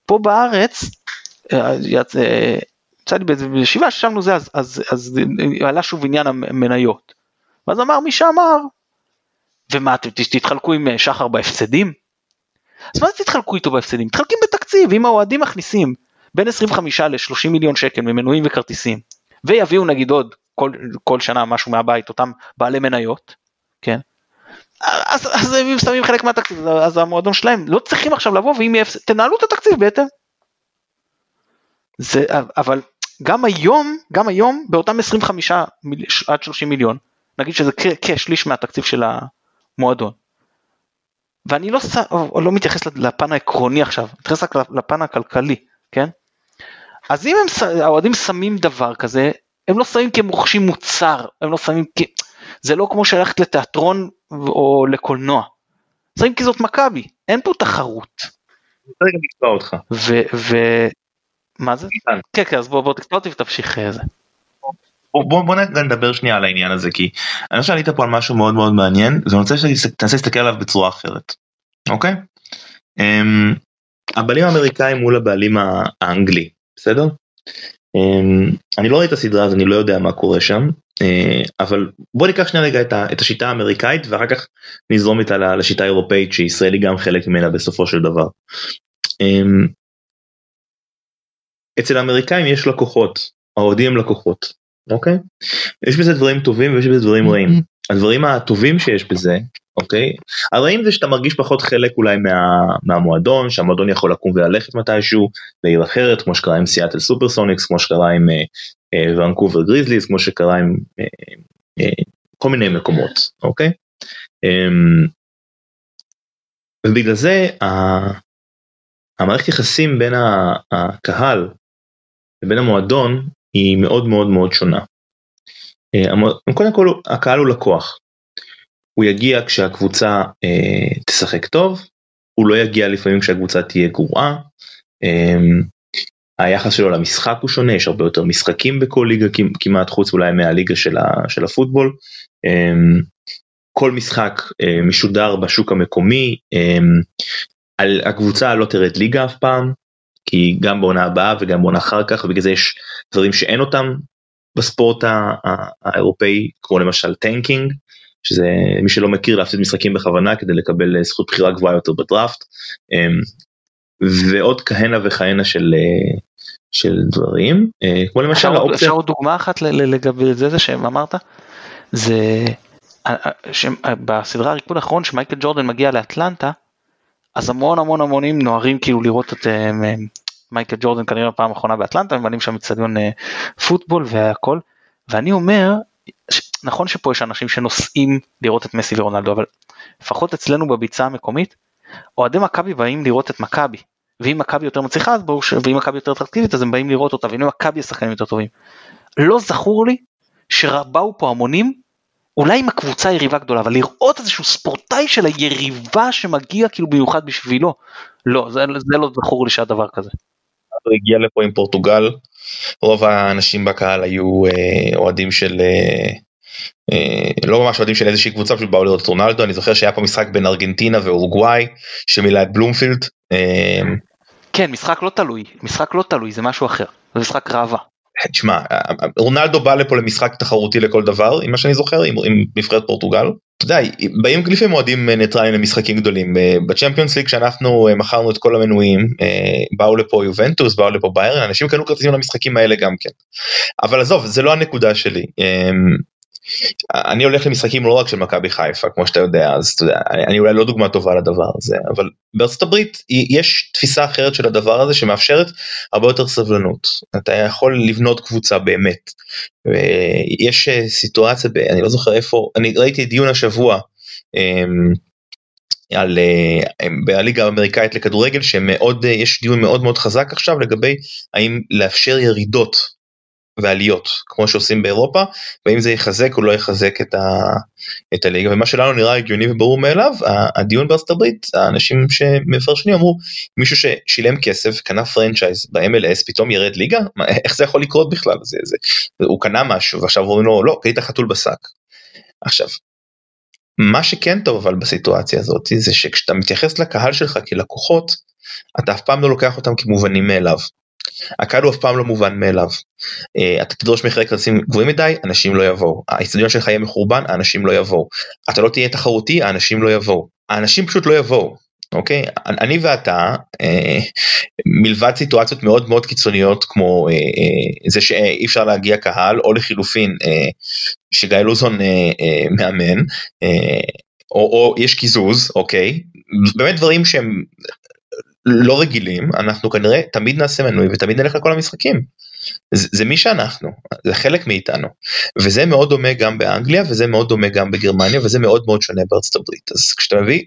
פה בארץ, אה, אה, יצא לי באיזה ישיבה ששמנו זה אז, אז, אז עלה שוב עניין המניות. ואז אמר מי שאמר ומה אתם תתחלקו עם אה, שחר בהפסדים? אז מה זה תתחלקו איתו בהפסדים? מתחלקים בתקציב, אם האוהדים מכניסים בין 25 ל-30 מיליון שקל ממנויים וכרטיסים, ויביאו נגיד עוד כל, כל שנה משהו מהבית, אותם בעלי מניות, כן? אז, אז הם שמים חלק מהתקציב, אז המועדון שלהם לא צריכים עכשיו לבוא ואם יהיה הפסד, תנהלו את התקציב בהתאם. זה, אבל גם היום, גם היום באותם 25 מיל, עד 30 מיליון, נגיד שזה כשליש מהתקציב של מועדון. ואני לא, לא מתייחס לפן העקרוני עכשיו, מתייחס רק לפן הכלכלי, כן? אז אם הם, האוהדים שמים דבר כזה, הם לא שמים כי הם רוכשים מוצר, הם לא שמים כי... זה לא כמו שללכת לתיאטרון או לקולנוע. שמים כי זאת מכבי, אין פה תחרות. רגע נקטוע אותך. ו... ו... מה זה? כן כן אז בוא בוא תקטוע אותי ותמשיך איזה. אה, בוא, בוא נדבר שנייה על העניין הזה כי אני חושב שעלית פה על משהו מאוד מאוד מעניין ואני רוצה שתנסה להסתכל עליו בצורה אחרת, אוקיי? Um, הבעלים האמריקאים מול הבעלים האנגלי, בסדר? Um, אני לא ראיתי את הסדרה אז אני לא יודע מה קורה שם, uh, אבל בוא ניקח שנייה רגע את, ה, את השיטה האמריקאית ואחר כך נזרום איתה לשיטה האירופאית שישראל היא גם חלק ממנה בסופו של דבר. Um, אצל האמריקאים יש לקוחות, האוהדים הם לקוחות, אוקיי? יש בזה דברים טובים ויש בזה דברים רעים. Mm-hmm. הדברים הטובים שיש בזה, אוקיי? הרעים זה שאתה מרגיש פחות חלק אולי מה, מהמועדון, שהמועדון יכול לקום וללכת מתישהו לעיר אחרת, כמו שקרה עם סיאטל סופרסוניקס, כמו שקרה עם אה, אה, ונקובר גריזליס, כמו שקרה עם אה, אה, כל מיני מקומות, אוקיי? אה, ובגלל זה המערכת יחסים בין הקהל לבין המועדון היא מאוד מאוד מאוד שונה. אה, קודם כל הקהל הוא לקוח. הוא יגיע כשהקבוצה אה, תשחק טוב, הוא לא יגיע לפעמים כשהקבוצה תהיה גרועה. אה, היחס שלו למשחק הוא שונה, יש הרבה יותר משחקים בכל ליגה כמעט חוץ אולי מהליגה של, ה, של הפוטבול. אה, כל משחק משודר בשוק המקומי, על הקבוצה לא תרד ליגה אף פעם, כי גם בעונה הבאה וגם בעונה אחר כך, ובגלל זה יש דברים שאין אותם בספורט האירופאי, כמו למשל tanking, שזה מי שלא מכיר להפסיד משחקים בכוונה כדי לקבל זכות בחירה גבוהה יותר בדראפט, ועוד כהנה וכהנה של, של דברים, כמו למשל האופציה... אפשר עוד דוגמה אחת לגבי זה, זה שאמרת? זה בסדרה הריקוד האחרון שמייקל ג'ורדן מגיע לאטלנטה, אז המון המון המונים נוהרים כאילו לראות את אה, מייקל ג'ורדן כנראה פעם אחרונה באטלנטה, מבנים שם אצטדיון אה, פוטבול והכל, ואני אומר, נכון שפה יש אנשים שנוסעים לראות את מסי ורונלדו, אבל לפחות אצלנו בביצה המקומית, אוהדי מכבי באים לראות את מכבי, ואם מכבי יותר מצליחה אז ברור ש... ואם מכבי יותר אטרקטיבית אז הם באים לראות אותה, ואם מכבי השחקנים יותר טובים. לא זכור לי שבאו פה המונים אולי אם הקבוצה יריבה גדולה, אבל לראות איזשהו ספורטאי של היריבה שמגיע כאילו במיוחד בשבילו, לא, זה, זה לא זכור לי שהיה דבר כזה. הוא הגיע לפה עם פורטוגל, רוב האנשים בקהל היו אה, אוהדים של, אה, אה, לא ממש אוהדים של איזושהי קבוצה, פשוט באו לראות את רונלדו, אני זוכר שהיה פה משחק בין ארגנטינה ואורוגוואי, שמילא את בלומפילד. אה, כן, משחק לא תלוי, משחק לא תלוי, זה משהו אחר, זה משחק ראווה. תשמע, רונלדו בא לפה למשחק תחרותי לכל דבר, עם מה שאני זוכר, עם, עם נבחרת פורטוגל. אתה יודע, באים לפעמים אוהדים ניטרליים למשחקים גדולים. אה, בצ'מפיונס ליג כשאנחנו אה, מכרנו את כל המנויים, אה, באו לפה יובנטוס, באו לפה ביירן, אנשים קנו כרטיסים למשחקים האלה גם כן. אבל עזוב, זה לא הנקודה שלי. אני הולך למשחקים לא רק של מכבי חיפה כמו שאתה יודע אז אתה יודע, אני אולי לא דוגמה טובה לדבר הזה אבל בארצות הברית יש תפיסה אחרת של הדבר הזה שמאפשרת הרבה יותר סבלנות אתה יכול לבנות קבוצה באמת. יש אה, סיטואציה ב, אני לא זוכר איפה אני ראיתי דיון השבוע. אמ, על אה, בליגה האמריקאית לכדורגל שמאוד אה, יש דיון מאוד מאוד חזק עכשיו לגבי האם לאפשר ירידות ועליות כמו שעושים באירופה ואם זה יחזק או לא יחזק את, ה, את הליגה ומה שלנו נראה הגיוני וברור מאליו הדיון בארצות הברית האנשים שמפרשנים אמרו מישהו ששילם כסף קנה פרנצ'ייז ב-MLS פתאום ירד ליגה מה, איך זה יכול לקרות בכלל זה, זה, הוא קנה משהו ועכשיו אומרים לו לא קנית חתול בשק. עכשיו מה שכן טוב אבל בסיטואציה הזאת זה שכשאתה מתייחס לקהל שלך כלקוחות אתה אף פעם לא לוקח אותם כמובנים מאליו. הקהל הוא אף פעם לא מובן מאליו. Uh, אתה תדרוש מחירי כרטיסים גבוהים מדי, אנשים לא יבואו. האיצטדיון שלך יהיה מחורבן, האנשים לא יבואו. אתה לא תהיה תחרותי, האנשים לא יבואו. האנשים פשוט לא יבואו. אוקיי? אני ואתה, אה, מלבד סיטואציות מאוד מאוד קיצוניות כמו אה, אה, זה שאי אפשר להגיע קהל, או לחילופין אה, שגיא לוזון אה, אה, מאמן, אה, או, או יש קיזוז, אוקיי? באמת דברים שהם לא רגילים אנחנו כנראה תמיד נעשה מנוי ותמיד נלך לכל המשחקים. זה, זה מי שאנחנו זה חלק מאיתנו וזה מאוד דומה גם באנגליה וזה מאוד דומה גם בגרמניה וזה מאוד מאוד שונה בארצות הברית אז כשאתה מביא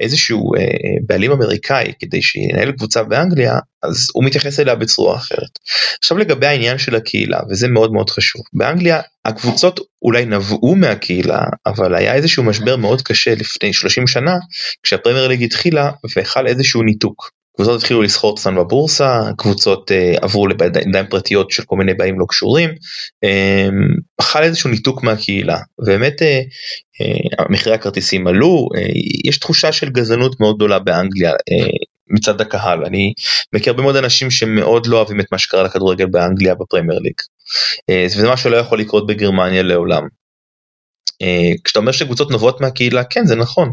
איזשהו אה, בעלים אמריקאי כדי שינהל קבוצה באנגליה אז הוא מתייחס אליה בצורה אחרת. עכשיו לגבי העניין של הקהילה וזה מאוד מאוד חשוב באנגליה הקבוצות אולי נבעו מהקהילה אבל היה איזשהו משבר מאוד קשה לפני 30 שנה כשהפרמייר ליג התחילה והחל איזשהו ניתוק. קבוצות התחילו לסחור אצלנו בבורסה, קבוצות uh, עברו לידיים פרטיות של כל מיני באים לא קשורים, um, חל איזשהו ניתוק מהקהילה, uh, uh, מחירי הכרטיסים עלו, יש תחושה של גזענות מאוד גדולה באנגליה. מצד הקהל אני מכיר הרבה מאוד אנשים שמאוד לא אוהבים את מה שקרה לכדורגל באנגליה בפרמייר ליג. וזה מה שלא יכול לקרות בגרמניה לעולם. אה, כשאתה אומר שקבוצות נובעות מהקהילה כן זה נכון.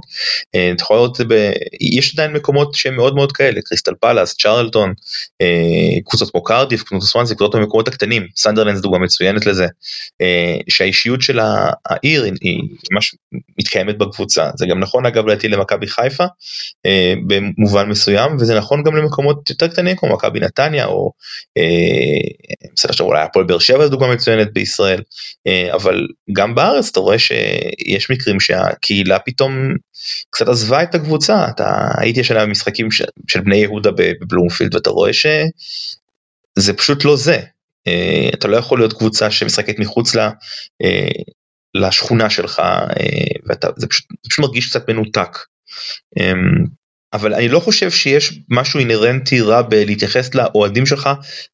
אה, אתה יכול לראות את זה ב... יש עדיין מקומות שהם מאוד מאוד כאלה קריסטל פלאס צ'רלטון אה, קבוצות כמו קרדיף קבוצות סוואנסי קבוצות במקומות הקטנים. סנדרלנד זו דוגמה מצוינת לזה. שהאישיות של העיר היא ממש מתקיימת בקבוצה. זה גם נכון אגב לדעתי למכבי חיפה במובן מסוים וזה נכון גם למקומות יותר קטנים כמו מכבי נתניה או בסדר שאולי הפועל באר שבע זו דוגמה מצוינת בישראל אבל גם בארץ אתה רואה ש... יש מקרים שהקהילה פתאום קצת עזבה את הקבוצה אתה הייתי השנה במשחקים של, של בני יהודה בבלומפילד ואתה רואה שזה פשוט לא זה אה, אתה לא יכול להיות קבוצה שמשחקת מחוץ לה, אה, לשכונה שלך אה, ואתה זה פשוט, זה פשוט מרגיש קצת מנותק. אבל אני לא חושב שיש משהו אינהרנטי רע בלהתייחס לאוהדים שלך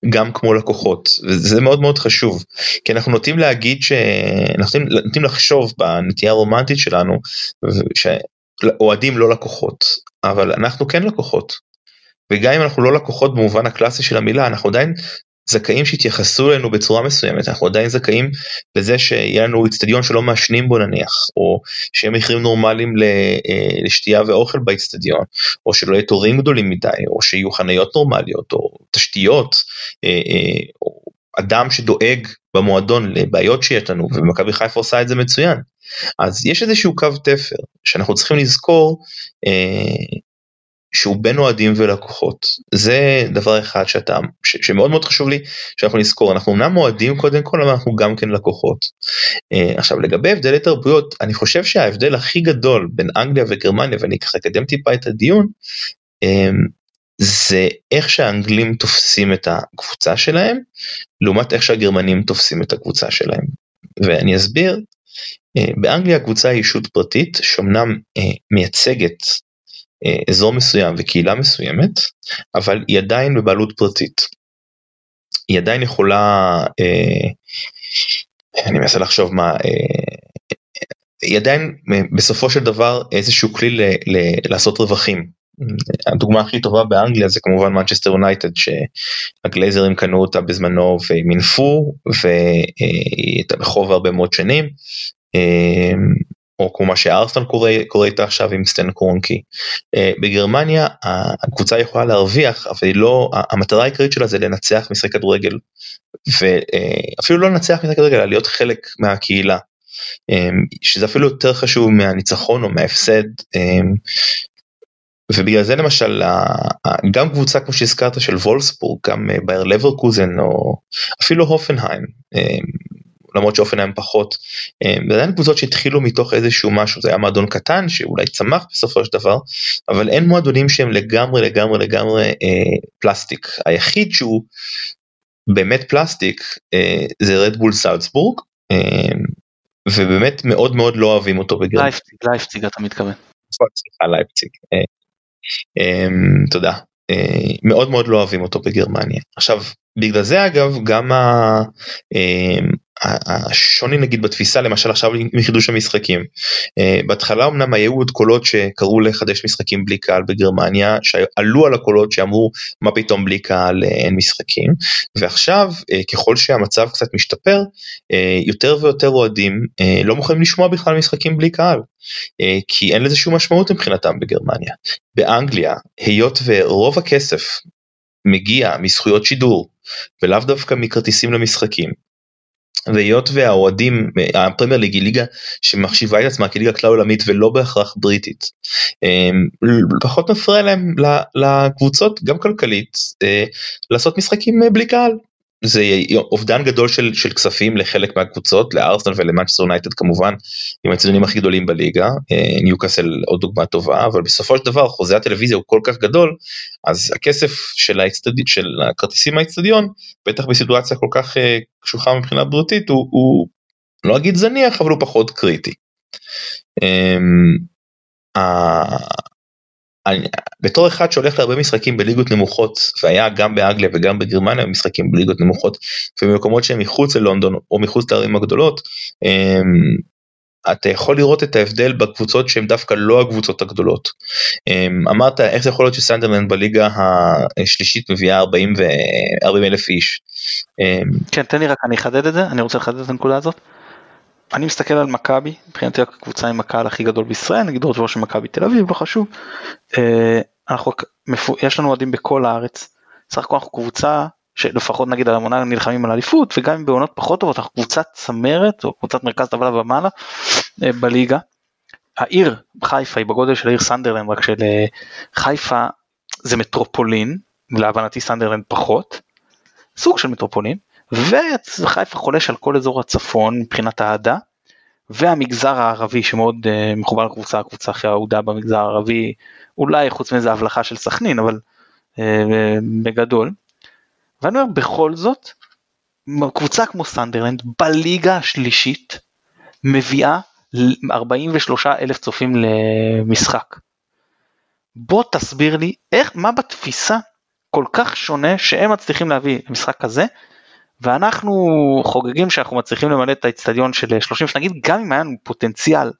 גם כמו לקוחות. וזה מאוד מאוד חשוב. כי אנחנו נוטים להגיד שאנחנו נוטים לחשוב בנטייה הרומנטית שלנו שאוהדים לא לקוחות. אבל אנחנו כן לקוחות. וגם אם אנחנו לא לקוחות במובן הקלאסי של המילה אנחנו עדיין זכאים שיתייחסו אלינו בצורה מסוימת אנחנו עדיין זכאים לזה שיהיה לנו אצטדיון שלא מעשנים בו נניח או שיהיה מחירים נורמליים אה, לשתייה ואוכל באצטדיון או שלא יהיה תורים גדולים מדי או שיהיו חניות נורמליות או תשתיות אה, אה, או אדם שדואג במועדון לבעיות שיש לנו ומכבי חיפה עושה את זה מצוין. אז יש איזשהו קו תפר שאנחנו צריכים לזכור שהוא בין אוהדים ולקוחות זה דבר אחד שאתה ש, שמאוד מאוד חשוב לי שאנחנו נזכור אנחנו אמנם אוהדים קודם כל אבל אנחנו גם כן לקוחות. Uh, עכשיו לגבי הבדלי תרבויות אני חושב שההבדל הכי גדול בין אנגליה וגרמניה ואני ככה אקדם טיפה את הדיון um, זה איך שהאנגלים תופסים את הקבוצה שלהם לעומת איך שהגרמנים תופסים את הקבוצה שלהם ואני אסביר. Uh, באנגליה הקבוצה היא ישות פרטית שאומנם uh, מייצגת אה, אזור מסוים וקהילה מסוימת, אבל היא עדיין בבעלות פרטית. היא עדיין יכולה, אה, אני מנסה לחשוב מה, אה, היא עדיין בסופו של דבר איזשהו כלי ל, ל, לעשות רווחים. הדוגמה הכי טובה באנגליה זה כמובן מנצ'סטר יונייטד שהגלייזרים קנו אותה בזמנו ומינפו והיא הייתה בחוב הרבה מאוד שנים או כמו מה שארסנל קורא, איתה עכשיו עם סטן קרונקי. אה, בגרמניה הקבוצה יכולה להרוויח אבל היא לא המטרה העיקרית שלה זה לנצח משחק כדורגל ואפילו לא לנצח משחק כדורגל אלא להיות חלק מהקהילה. אה, שזה אפילו יותר חשוב מהניצחון או מההפסד. אה, ובגלל זה למשל גם קבוצה כמו שהזכרת של וולסבורג גם בייר לברקוזן או אפילו הופנהיים למרות שאופן הם פחות. אה, ועדיין קבוצות שהתחילו מתוך איזשהו משהו זה היה מועדון קטן שאולי צמח בסופו של דבר אבל אין מועדונים שהם לגמרי לגמרי לגמרי אה, פלסטיק היחיד שהוא באמת פלסטיק אה, זה רדבול סלצבורג אה, ובאמת מאוד מאוד לא אוהבים אותו בגלל. לייפציג, לייפציג אתה מתכוון. סליחה לייפציג. אה, אה, תודה. מאוד מאוד לא אוהבים אותו בגרמניה. עכשיו בגלל זה אגב גם ה, אה, השוני נגיד בתפיסה למשל עכשיו מחידוש המשחקים. אה, בהתחלה אמנם היו עוד קולות שקראו לחדש משחקים בלי קהל בגרמניה שעלו על הקולות שאמרו מה פתאום בלי קהל uh, אין משחקים ועכשיו uh, ככל שהמצב קצת משתפר יותר ויותר אוהדים לא מוכנים לשמוע בכלל משחקים בלי קהל כי אין לזה שום משמעות מבחינתם בגרמניה. באנגליה היות ורוב הכסף מגיע מזכויות שידור ולאו דווקא מכרטיסים למשחקים והיות והאוהדים הפרמייר ליג היא ליגה שמחשיבה את עצמה כליגה כלל עולמית ולא בהכרח בריטית. אמ, פחות מפריע להם לקבוצות גם כלכלית אה, לעשות משחקים אה, בלי קהל זה אובדן גדול של, של כספים לחלק מהקבוצות לארסנל ולמנצ'סטר יונייטד כמובן עם הציונים הכי גדולים בליגה אה, ניוקאסל עוד דוגמה טובה אבל בסופו של דבר חוזה הטלוויזיה הוא כל כך גדול אז הכסף של, האצטד... של הכרטיסים מהאצטדיון בטח בסיטואציה כל כך אה, קשוחה מבחינה בריאותית הוא, הוא לא אגיד זניח אבל הוא פחות קריטי. אני, בתור אחד שהולך להרבה משחקים בליגות נמוכות והיה גם באנגליה וגם בגרמניה משחקים בליגות נמוכות ובמקומות שהם מחוץ ללונדון או מחוץ לערים הגדולות אמ, אתה יכול לראות את ההבדל בקבוצות שהן דווקא לא הקבוצות הגדולות. אמ, אמרת איך זה יכול להיות שסנדרלנד בליגה השלישית מביאה 40 ו... 40 אלף איש. אמ, כן תן לי רק אני אחדד את זה אני רוצה לחדד את הנקודה הזאת. אני מסתכל על מכבי, מבחינתי הקבוצה עם הקהל הכי גדול בישראל, נגיד ראש של מכבי תל אביב, לא חשוב. אה, אנחנו, יש לנו אוהדים בכל הארץ, סך הכל אנחנו קבוצה שלפחות נגיד על המונה נלחמים על אליפות וגם בעונות פחות טובות אנחנו קבוצת צמרת או קבוצת מרכז טבלה ומעלה אה, בליגה. העיר חיפה היא בגודל של העיר סנדרלנד רק של אה, חיפה זה מטרופולין להבנתי סנדרלנד פחות סוג של מטרופולין וחיפה חולש על כל אזור הצפון מבחינת האהדה, והמגזר הערבי שמאוד אה, מחובר לקבוצה, הקבוצה הכי אהודה במגזר הערבי, אולי חוץ מאיזה הבלחה של סכנין, אבל אה, בגדול. ואני אומר, בכל זאת, קבוצה כמו סנדרלנד בליגה השלישית מביאה 43 אלף צופים למשחק. בוא תסביר לי איך, מה בתפיסה כל כך שונה שהם מצליחים להביא משחק כזה, ואנחנו חוגגים שאנחנו מצליחים למלא את האצטדיון של 30 שנגיד גם אם היה לנו פוטנציאל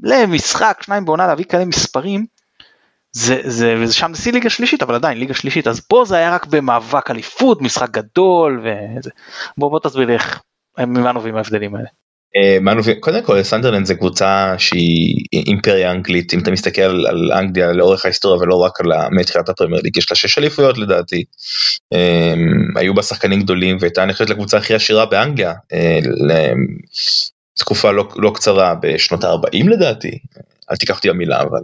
למשחק שניים בעונה להביא כאלה מספרים זה זה וזה שם שיא ליגה שלישית אבל עדיין ליגה שלישית אז פה זה היה רק במאבק אליפות משחק גדול וזה בוא בוא תסביר לי איך ממה נובעים ההבדלים האלה. אה, קודם כל סנדרלנד זה קבוצה שהיא אימפריה אנגלית. אם אתה מסתכל על אנגליה לאורך ההיסטוריה ולא רק על מתחילת הפרמייר ליג יש לה שש אליפויות לדעתי. אה, היו בה שחקנים גדולים והייתה נחשבת לקבוצה הכי עשירה באנגליה אה, תקופה לא, לא קצרה בשנות ה-40 לדעתי. אל תיקח אותי המילה אבל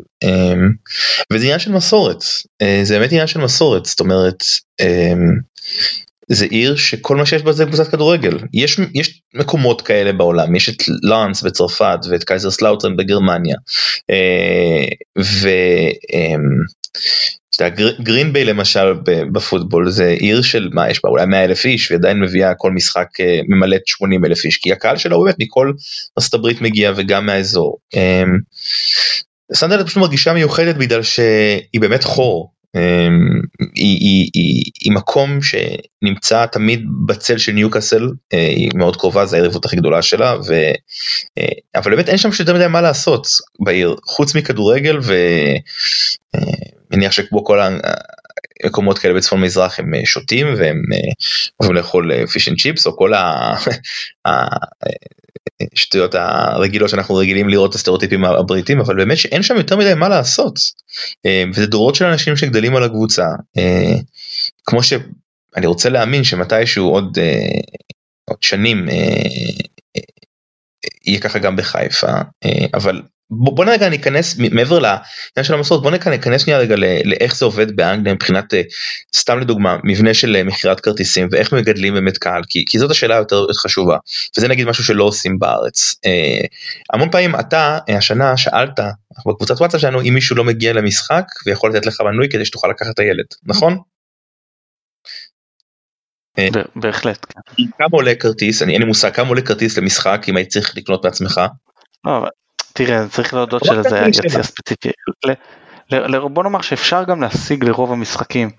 וזה עניין של מסורת. זה באמת עניין של מסורת. זאת אומרת זה עיר שכל מה שיש בה זה קבוצת כדורגל יש יש מקומות כאלה בעולם יש את לאנס בצרפת ואת קייזרסלאוטרן בגרמניה. וגרינביי למשל בפוטבול זה עיר של מה יש בה אולי 100 אלף איש ועדיין מביאה כל משחק ממלאת 80 אלף איש כי הקהל שלה הוא באמת מכל ארצות הברית מגיע וגם מהאזור. סנדרלנד פשוט מרגישה מיוחדת בגלל שהיא באמת חור אמ, היא, היא, היא, היא מקום שנמצא תמיד בצל של ניוקאסל אה, היא מאוד קרובה זה היריבות הכי גדולה שלה ו... אה, אבל באמת אין שם יותר מדי מה לעשות בעיר חוץ מכדורגל ומניח אה, שכמו כל המקומות כאלה בצפון מזרח הם שותים והם אוהבים לאכול fish and chips או כל. השטויות *laughs* הרגילות שאנחנו רגילים לראות את הסטריאוטיפים הבריטים אבל באמת שאין שם יותר מדי מה לעשות אה, וזה דורות של אנשים שגדלים על הקבוצה אה, כמו שאני רוצה להאמין שמתישהו עוד אה, עוד שנים יהיה ככה גם בחיפה אבל בוא, בוא רגע ניכנס מעבר לעניין של המסורת בוא ניכנס שנייה רגע לאיך זה עובד באנגליה מבחינת אה, סתם לדוגמה מבנה של אה, מכירת כרטיסים ואיך מגדלים באמת קהל כי, כי זאת השאלה יותר חשובה וזה נגיד משהו שלא עושים בארץ אה, המון פעמים אתה השנה שאלת בקבוצת וואטסאפ שלנו אם מישהו לא מגיע למשחק ויכול לתת לך מנוי כדי שתוכל לקחת את הילד נכון? בהחלט. כן. כמה עולה כרטיס אני אין לי מושג כמה עולה כרטיס למשחק אם היית צריך לקנות בעצמך. לא, תראה, צריך להודות שזה היה יציאה ספציפי. בוא נאמר שאפשר גם להשיג לרוב המשחקים.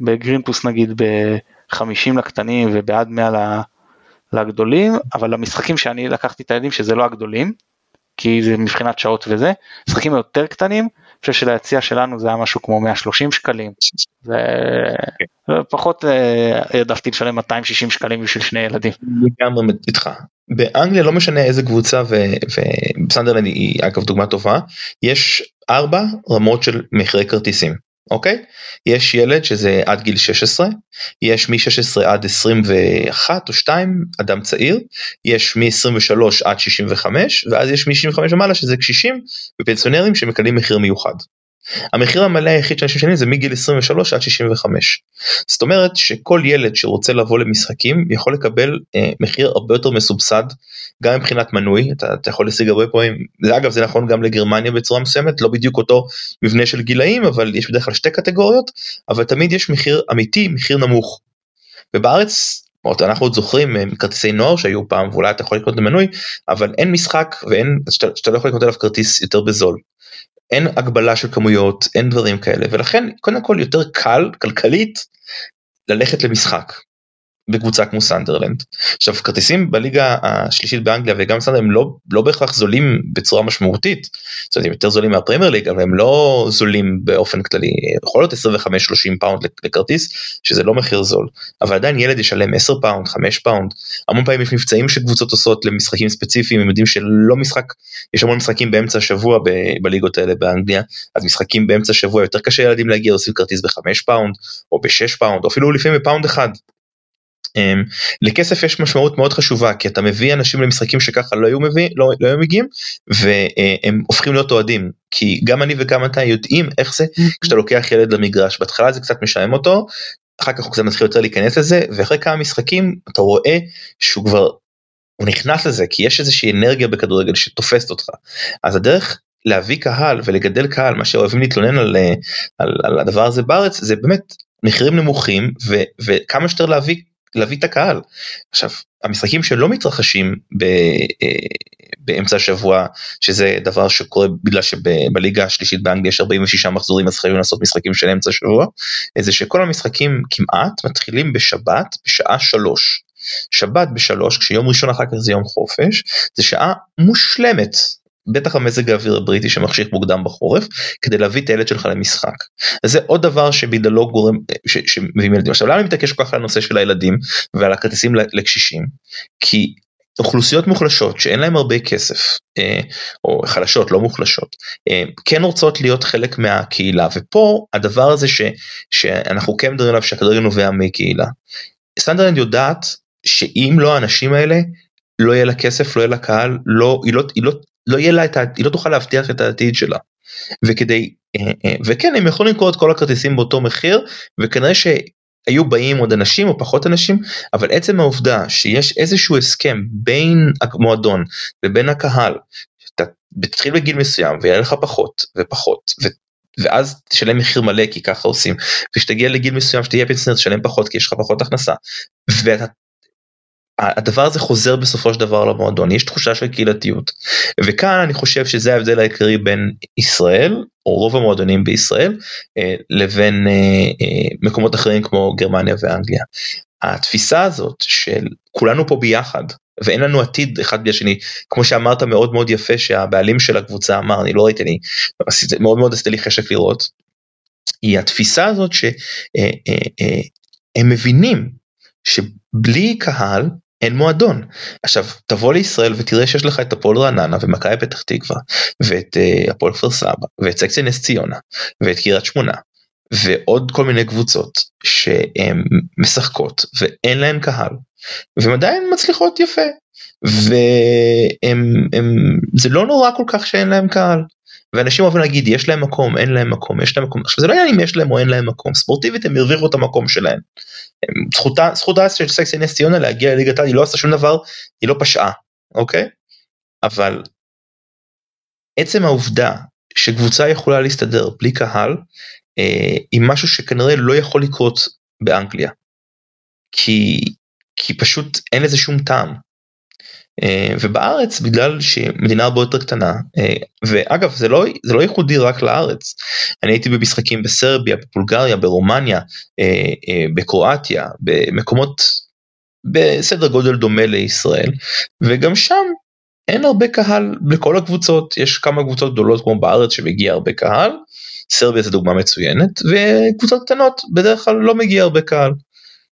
בגרינפוס נגיד ב-50 לקטנים ובעד 100 לגדולים, אבל המשחקים שאני לקחתי את הילדים שזה לא הגדולים, כי זה מבחינת שעות וזה, משחקים יותר קטנים, חושב שליציאה שלנו זה היה משהו כמו 130 שקלים. זה פחות אה, העדפתי לשלם 260 שקלים בשביל שני ילדים. לגמרי איתך. באנגליה לא משנה איזה קבוצה וסנדרלנד היא אגב דוגמה טובה יש ארבע רמות של מחירי כרטיסים אוקיי יש ילד שזה עד גיל 16 יש מ-16 עד 21 או 2 אדם צעיר יש מ-23 עד 65 ואז יש מ-65 ומעלה שזה קשישים ופנסיונרים שמקבלים מחיר מיוחד. המחיר המלא היחיד שאנשים משלמים זה מגיל 23 עד 65. זאת אומרת שכל ילד שרוצה לבוא למשחקים יכול לקבל אה, מחיר הרבה יותר מסובסד גם מבחינת מנוי אתה, אתה יכול להשיג הרבה פעמים זה אגב זה נכון גם לגרמניה בצורה מסוימת לא בדיוק אותו מבנה של גילאים אבל יש בדרך כלל שתי קטגוריות אבל תמיד יש מחיר אמיתי מחיר נמוך. ובארץ אנחנו עוד זוכרים אה, כרטיסי נוער שהיו פעם ואולי אתה יכול לקנות מנוי אבל אין משחק ואין שאתה לא יכול לקנות עליו כרטיס יותר בזול. אין הגבלה של כמויות, אין דברים כאלה, ולכן קודם כל יותר קל כלכלית ללכת למשחק. בקבוצה כמו סנדרלנד. עכשיו כרטיסים בליגה השלישית באנגליה וגם סנדרלנד הם לא, לא בהכרח זולים בצורה משמעותית. זאת אומרת הם יותר זולים מהפרמייר ליג אבל הם לא זולים באופן כללי. יכול להיות 25-30 פאונד לכרטיס שזה לא מחיר זול. אבל עדיין ילד ישלם 10 פאונד 5 פאונד. המון פעמים יש מבצעים שקבוצות עושות למשחקים ספציפיים הם יודעים שלא משחק יש המון משחקים באמצע השבוע ב- בליגות האלה באנגליה אז משחקים באמצע השבוע יותר קשה לילדים להגיע עושים כרטיס ב-5 פאונד או ב-6 פאונד או אפילו לפעמים בפאונד אחד. אמ, לכסף יש משמעות מאוד חשובה כי אתה מביא אנשים למשחקים שככה לא היו מביא, לא, לא היו מגיעים והם הופכים להיות אוהדים כי גם אני וגם אתה יודעים איך זה כשאתה לוקח ילד למגרש. בהתחלה זה קצת משעמם אותו אחר כך הוא קצת מתחיל יותר להיכנס לזה ואחרי כמה משחקים אתה רואה שהוא כבר הוא נכנס לזה כי יש איזושהי אנרגיה בכדורגל שתופסת אותך. אז הדרך להביא קהל ולגדל קהל מה שאוהבים להתלונן על, על, על הדבר הזה בארץ זה באמת מחירים נמוכים ו, וכמה שיותר להביא להביא את הקהל. עכשיו המשחקים שלא מתרחשים ב, אה, באמצע השבוע שזה דבר שקורה בגלל שבליגה השלישית באנגליה יש 46 מחזורים אז חייבים לעשות משחקים של אמצע השבוע, זה שכל המשחקים כמעט מתחילים בשבת בשעה שלוש. שבת בשלוש כשיום ראשון אחר כך זה יום חופש זה שעה מושלמת בטח המזג האוויר הבריטי שמחשיך מוקדם בחורף כדי להביא את הילד שלך למשחק. זה עוד דבר שבגללו גורם שמביאים ילדים. עכשיו למה אני מתעקש כל כך על הנושא של הילדים ועל הכרטיסים לקשישים? כי אוכלוסיות מוחלשות שאין להם הרבה כסף אה, או חלשות לא מוחלשות אה, כן רוצות להיות חלק מהקהילה ופה הדבר הזה ש, שאנחנו כן מדברים עליו שהכדורגל נובע מקהילה. סטנדרט יודעת שאם לא האנשים האלה לא יהיה לה כסף לא יהיה לה קהל לא היא לא היא לא לא יהיה לה את ה... היא לא תוכל להבטיח את העתיד שלה. וכדי אה, אה, וכן הם יכולים למכור את כל הכרטיסים באותו מחיר וכנראה שהיו באים עוד אנשים או פחות אנשים אבל עצם העובדה שיש איזשהו הסכם בין המועדון ובין הקהל. אתה תתחיל בגיל מסוים ויהיה לך פחות ופחות ו... ואז תשלם מחיר מלא כי ככה עושים וכשתגיע לגיל מסוים שתהיה פנסיונר תשלם פחות כי יש לך פחות הכנסה ואתה הדבר הזה חוזר בסופו של דבר למועדון יש תחושה של קהילתיות וכאן אני חושב שזה ההבדל העיקרי בין ישראל או רוב המועדונים בישראל אה, לבין אה, אה, מקומות אחרים כמו גרמניה ואנגליה. התפיסה הזאת של כולנו פה ביחד ואין לנו עתיד אחד בלי השני כמו שאמרת מאוד מאוד יפה שהבעלים של הקבוצה אמר אני לא ראיתי אני מאוד מאוד עשתה לי חשק לראות. היא התפיסה הזאת שהם מבינים שבלי קהל אין מועדון. עכשיו תבוא לישראל ותראה שיש לך את הפועל רעננה ומכבי פתח תקווה ואת uh, הפועל כפר סבא ואת סקציה נס ציונה ואת קריית שמונה ועוד כל מיני קבוצות שהן משחקות ואין להן קהל והן עדיין מצליחות יפה וזה לא נורא כל כך שאין להם קהל ואנשים אוהבים להגיד יש להם מקום אין להם מקום יש להם מקום עכשיו זה לא עניין אם יש להם או אין להם מקום ספורטיבית הם הרוויחו את המקום שלהם. זכותה זכותה של סקסי נס ציונה להגיע לליגת העל היא לא עשתה שום דבר היא לא פשעה אוקיי אבל עצם העובדה שקבוצה יכולה להסתדר בלי קהל אה, היא משהו שכנראה לא יכול לקרות באנגליה. כי כי פשוט אין לזה שום טעם. אה, ובארץ בגלל שמדינה הרבה יותר קטנה אה, ואגב זה לא זה לא ייחודי רק לארץ. אני הייתי במשחקים בסרביה בבולגריה ברומניה אה, בקרואטיה במקומות בסדר גודל דומה לישראל וגם שם אין הרבה קהל לכל הקבוצות. יש כמה קבוצות גדולות כמו בארץ שמגיע הרבה קהל. סרביה זה דוגמה מצוינת וקבוצות קטנות בדרך כלל לא מגיע הרבה קהל.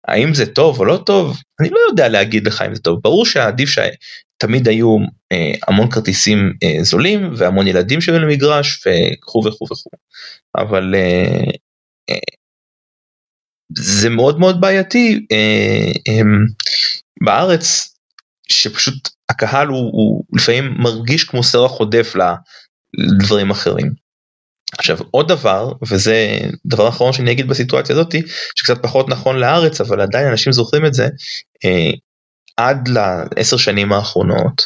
האם זה טוב או לא טוב? אני לא יודע להגיד לך אם זה טוב. ברור שעדיף שתמיד היו אה, המון כרטיסים אה, זולים והמון ילדים שהיו למגרש וכו' וכו' וכו' אבל אה, אה, זה מאוד מאוד בעייתי אה, אה, בארץ שפשוט הקהל הוא, הוא לפעמים מרגיש כמו סרח עודף לדברים אחרים. עכשיו עוד דבר וזה דבר אחרון שאני אגיד בסיטואציה הזאתי שקצת פחות נכון לארץ אבל עדיין אנשים זוכרים את זה אה, עד לעשר שנים האחרונות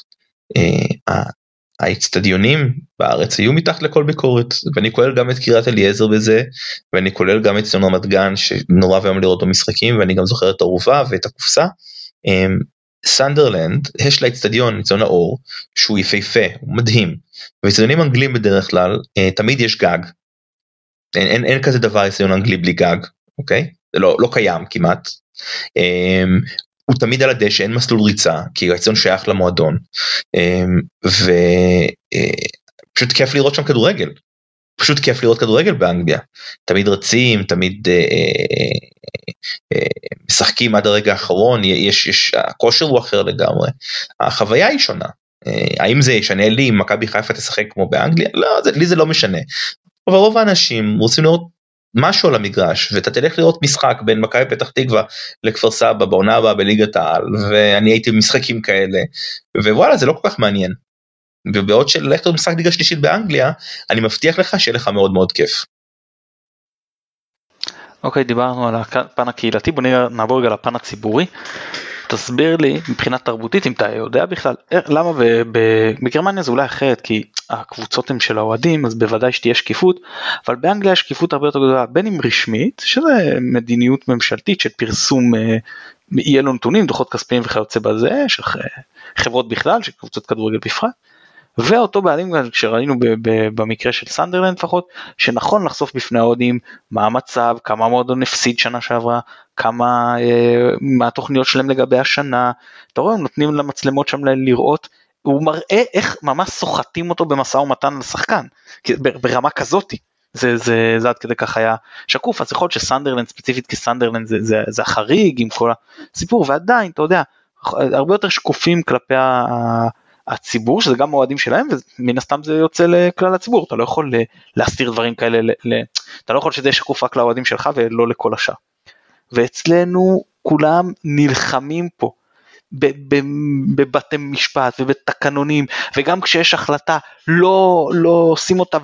אה, האצטדיונים בארץ היו מתחת לכל ביקורת ואני כולל גם את קריית אליעזר בזה ואני כולל גם את ציון רמת גן שנורא ואיום לראות במשחקים ואני גם זוכר את הארובה ואת הקופסה. סנדרלנד יש לה אצטדיון ציון האור שהוא יפהפה הוא מדהים ואצטדיונים אנגלים בדרך כלל אה, תמיד יש גג. אין, אין, אין כזה דבר אצטדיון אנגלי בלי גג אוקיי זה לא, לא קיים כמעט. אה, הוא תמיד על הדשא אין מסלול ריצה כי האצטדיון שייך למועדון אה, ופשוט אה, כיף לראות שם כדורגל. פשוט כיף לראות כדורגל באנגליה תמיד רצים תמיד אה, אה, אה, משחקים עד הרגע האחרון יש יש הכושר הוא אחר לגמרי החוויה היא שונה אה, האם זה ישנה לי אם מכבי חיפה תשחק כמו באנגליה לא זה, לי זה לא משנה. אבל רוב האנשים רוצים לראות משהו על המגרש ואתה תלך לראות משחק בין מכבי פתח תקווה לכפר סבא בעונה הבאה בליגת העל ואני הייתי במשחקים כאלה ווואלה זה לא כל כך מעניין. ובעוד שללכת למשחק ליגה שלישית באנגליה אני מבטיח לך שיהיה לך מאוד מאוד כיף. אוקיי okay, דיברנו על הפן הקהילתי בוא נעבור רגע לפן הציבורי. תסביר לי מבחינה תרבותית אם אתה יודע בכלל למה בגרמניה זה אולי אחרת כי הקבוצות הן של האוהדים אז בוודאי שתהיה שקיפות אבל באנגליה שקיפות הרבה יותר גדולה בין אם רשמית שזה מדיניות ממשלתית של פרסום אה, יהיה לו נתונים, דוחות כספיים וכיוצא בזה, של חברות בכלל, של קבוצות כדורגל בפרט. ואותו בעלים שראינו במקרה של סנדרלנד לפחות, שנכון לחשוף בפני האוהדים מה המצב, כמה המועדון הפסיד שנה שעברה, כמה, אה, מה התוכניות שלהם לגבי השנה, אתה רואה, הם נותנים למצלמות שם לראות, הוא מראה איך ממש סוחטים אותו במשא ומתן לשחקן, ברמה כזאתי. זה, זה, זה עד כדי כך היה שקוף, אז יכול להיות שסנדרלנד ספציפית כסנדרלנד זה, זה, זה החריג עם כל הסיפור, ועדיין, אתה יודע, הרבה יותר שקופים כלפי הציבור שזה גם אוהדים שלהם ומן הסתם זה יוצא לכלל הציבור אתה לא יכול להסתיר דברים כאלה ל, ל, אתה לא יכול שזה שקוף רק לאוהדים שלך ולא לכל השאר. ואצלנו כולם נלחמים פה בבתי משפט ובתקנונים וגם כשיש החלטה לא לא עושים אותה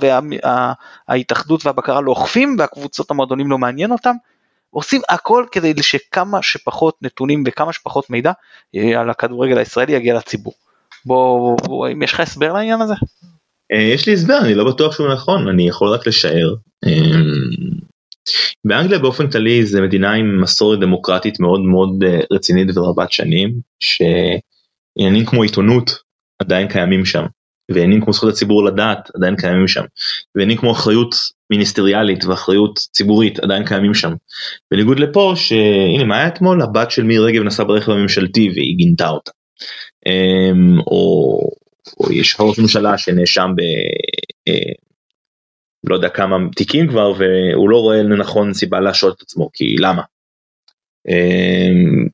וההתאחדות והבקרה לא אוכפים והקבוצות המועדונים לא מעניין אותם. עושים הכל כדי שכמה שפחות נתונים וכמה שפחות מידע על הכדורגל הישראלי יגיע לציבור. בוא, אם יש לך הסבר לעניין הזה? אה, יש לי הסבר אני לא בטוח שהוא נכון אני יכול רק לשער. אמ, באנגליה באופן כללי זה מדינה עם מסורת דמוקרטית מאוד מאוד אה, רצינית ורבת שנים שעניינים כמו עיתונות עדיין קיימים שם ועניינים כמו זכות הציבור לדעת עדיין קיימים שם ועניינים כמו אחריות מיניסטריאלית ואחריות ציבורית עדיין קיימים שם. בניגוד לפה שהנה מה היה אתמול הבת של מירי רגב נסעה ברכב הממשלתי והיא גינתה אותה. אמ, או, או יש ראש ממשלה שנאשם ב... אה, לא יודע כמה תיקים כבר והוא לא רואה לנכון סיבה להשעות את עצמו כי למה. אמ,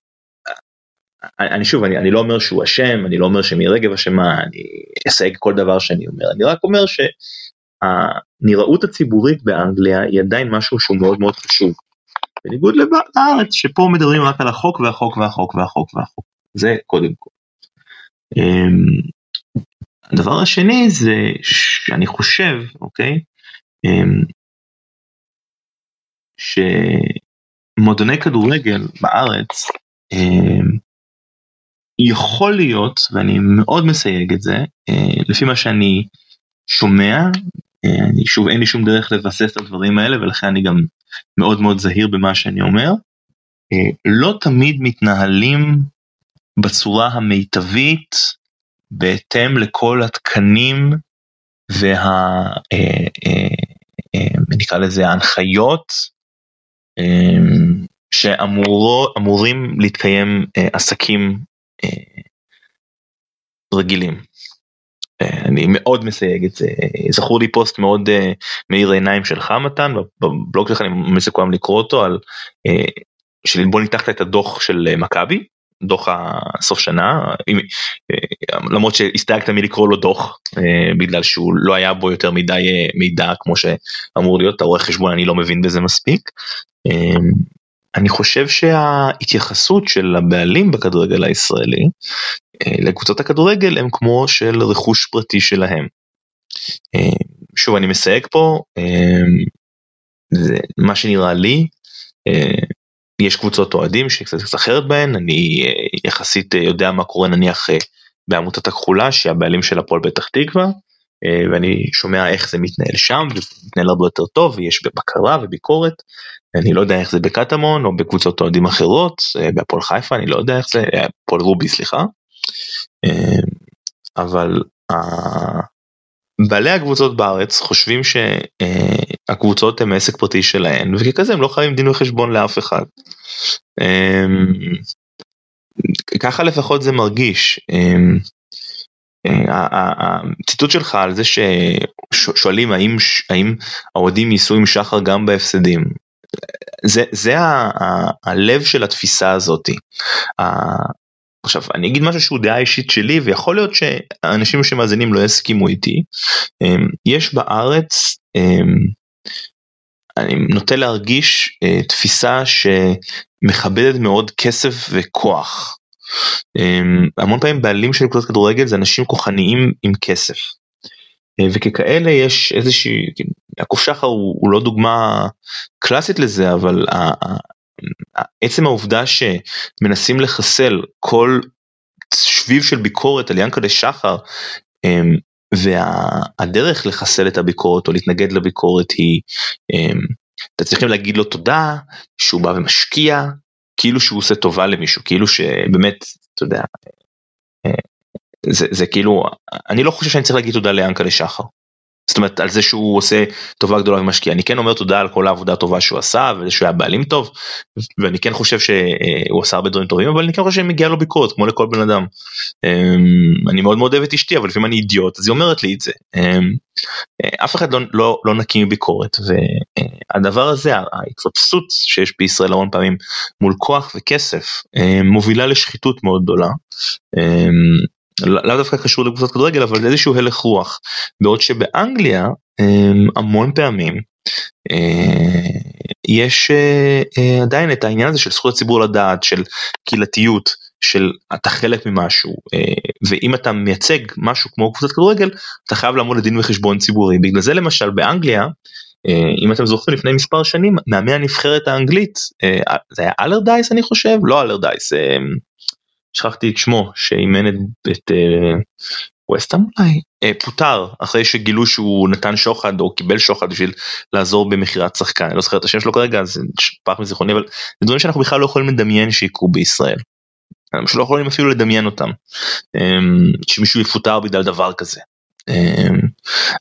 אני שוב אני, אני לא אומר שהוא אשם אני לא אומר שמירי רגב אשמה אני אסייג כל דבר שאני אומר אני רק אומר שהנראות הציבורית באנגליה היא עדיין משהו שהוא מאוד מאוד חשוב. בניגוד לארץ שפה מדברים רק על החוק והחוק והחוק והחוק והחוק זה קודם כל. אמ, הדבר השני זה שאני חושב אוקיי? אמ, שמועדוני כדורגל בארץ אמ, יכול להיות ואני מאוד מסייג את זה אה, לפי מה שאני שומע אה, אני שוב אין לי שום דרך לבסס את הדברים האלה ולכן אני גם מאוד מאוד זהיר במה שאני אומר אה, לא תמיד מתנהלים בצורה המיטבית בהתאם לכל התקנים וה... אה, אה, אה, נקרא לזה ההנחיות שאמורים להתקיים עסקים רגילים. אני מאוד מסייג את זה, זכור לי פוסט מאוד מאיר עיניים שלך מתן, בבלוג שלך אני ממליץ לכולם לקרוא אותו על, של בוא ניתחת את הדוח של מכבי, דוח הסוף שנה אה, למרות שהסתייגת מלקרוא לו דוח אה, בגלל שהוא לא היה בו יותר מדי אה, מידע כמו שאמור להיות העורך חשבון אני לא מבין בזה מספיק. אני חושב שההתייחסות של הבעלים בכדורגל הישראלי לקבוצות הכדורגל הם כמו של רכוש פרטי שלהם. שוב אני מסייג פה זה מה שנראה לי יש קבוצות אוהדים שקצת אחרת בהן, אני אה, יחסית אה, יודע מה קורה נניח אה, בעמותת הכחולה שהיא הבעלים של הפועל פתח תקווה, ואני שומע איך זה מתנהל שם, וזה מתנהל הרבה יותר טוב, ויש בקרה וביקורת, אני לא יודע איך זה בקטמון או בקבוצות אוהדים אחרות, בהפועל חיפה אני לא יודע איך זה, הפועל רובי סליחה, אבל בעלי הקבוצות בארץ חושבים שהקבוצות הם עסק פרטי שלהן וככזה הם לא חייבים דין וחשבון לאף אחד. אמ, ככה לפחות זה מרגיש. אמ, הציטוט שלך על זה ששואלים האם האם האוהדים ייסעו עם שחר גם בהפסדים. זה זה הלב של התפיסה הזאתי. עכשיו אני אגיד משהו שהוא דעה אישית שלי ויכול להיות שאנשים שמאזינים לא יסכימו איתי. אמ, יש בארץ אמ, אני נוטה להרגיש אה, תפיסה שמכבדת מאוד כסף וכוח. אמ, המון פעמים בעלים של קבוצת כדורגל זה אנשים כוחניים עם כסף. אה, וככאלה יש איזושהי, יעקב שחר הוא, הוא לא דוגמה קלאסית לזה אבל עצם העובדה שמנסים לחסל כל שביב של ביקורת על ינקלה שחר אמ, והדרך לחסל את הביקורת או להתנגד לביקורת היא אמ, אתם צריכים להגיד לו תודה שהוא בא ומשקיע כאילו שהוא עושה טובה למישהו כאילו שבאמת אתה יודע זה, זה כאילו אני לא חושב שאני צריך להגיד תודה ליענקלה שחר. זאת אומרת על זה שהוא עושה טובה גדולה ומשקיע אני כן אומר תודה על כל העבודה הטובה שהוא עשה וזה שהוא היה בעלים טוב ואני כן חושב שהוא עשה הרבה דברים טובים אבל אני כן חושב שמגיע לו ביקורת כמו לכל בן אדם. אמ, אני מאוד מאוד אוהב את אשתי אבל לפעמים אני אידיוט אז היא אומרת לי את זה. אמ, אף אחד לא, לא, לא נקי מביקורת והדבר הזה ההתרפסות שיש בישראל המון פעמים מול כוח וכסף אמ, מובילה לשחיתות מאוד גדולה. לאו דווקא קשור לקבוצת כדורגל אבל איזשהו הלך רוח. בעוד שבאנגליה אמ, המון פעמים אה, יש אה, אה, עדיין את העניין הזה של זכות הציבור לדעת של קהילתיות של אתה חלק ממשהו ואם אתה מייצג משהו כמו קבוצת כדורגל אתה חייב לעמוד לדין וחשבון ציבורי. בגלל זה למשל באנגליה אם אתם זוכרים לפני מספר שנים מאמן הנבחרת האנגלית זה היה אלרדייס אני חושב? לא אלרדייס שכחתי את שמו שאימן את, את ווסטהאם אולי פוטר אחרי שגילו שהוא נתן שוחד או קיבל שוחד בשביל לעזור במכירת שחקן אני לא זוכר את השם שלו כרגע אז פח מזיכרוני אבל זה דברים שאנחנו בכלל לא יכולים לדמיין שיקרו בישראל. אנחנו לא יכולים אפילו לדמיין אותם אמ, שמישהו יפוטר בגלל דבר כזה. אמ,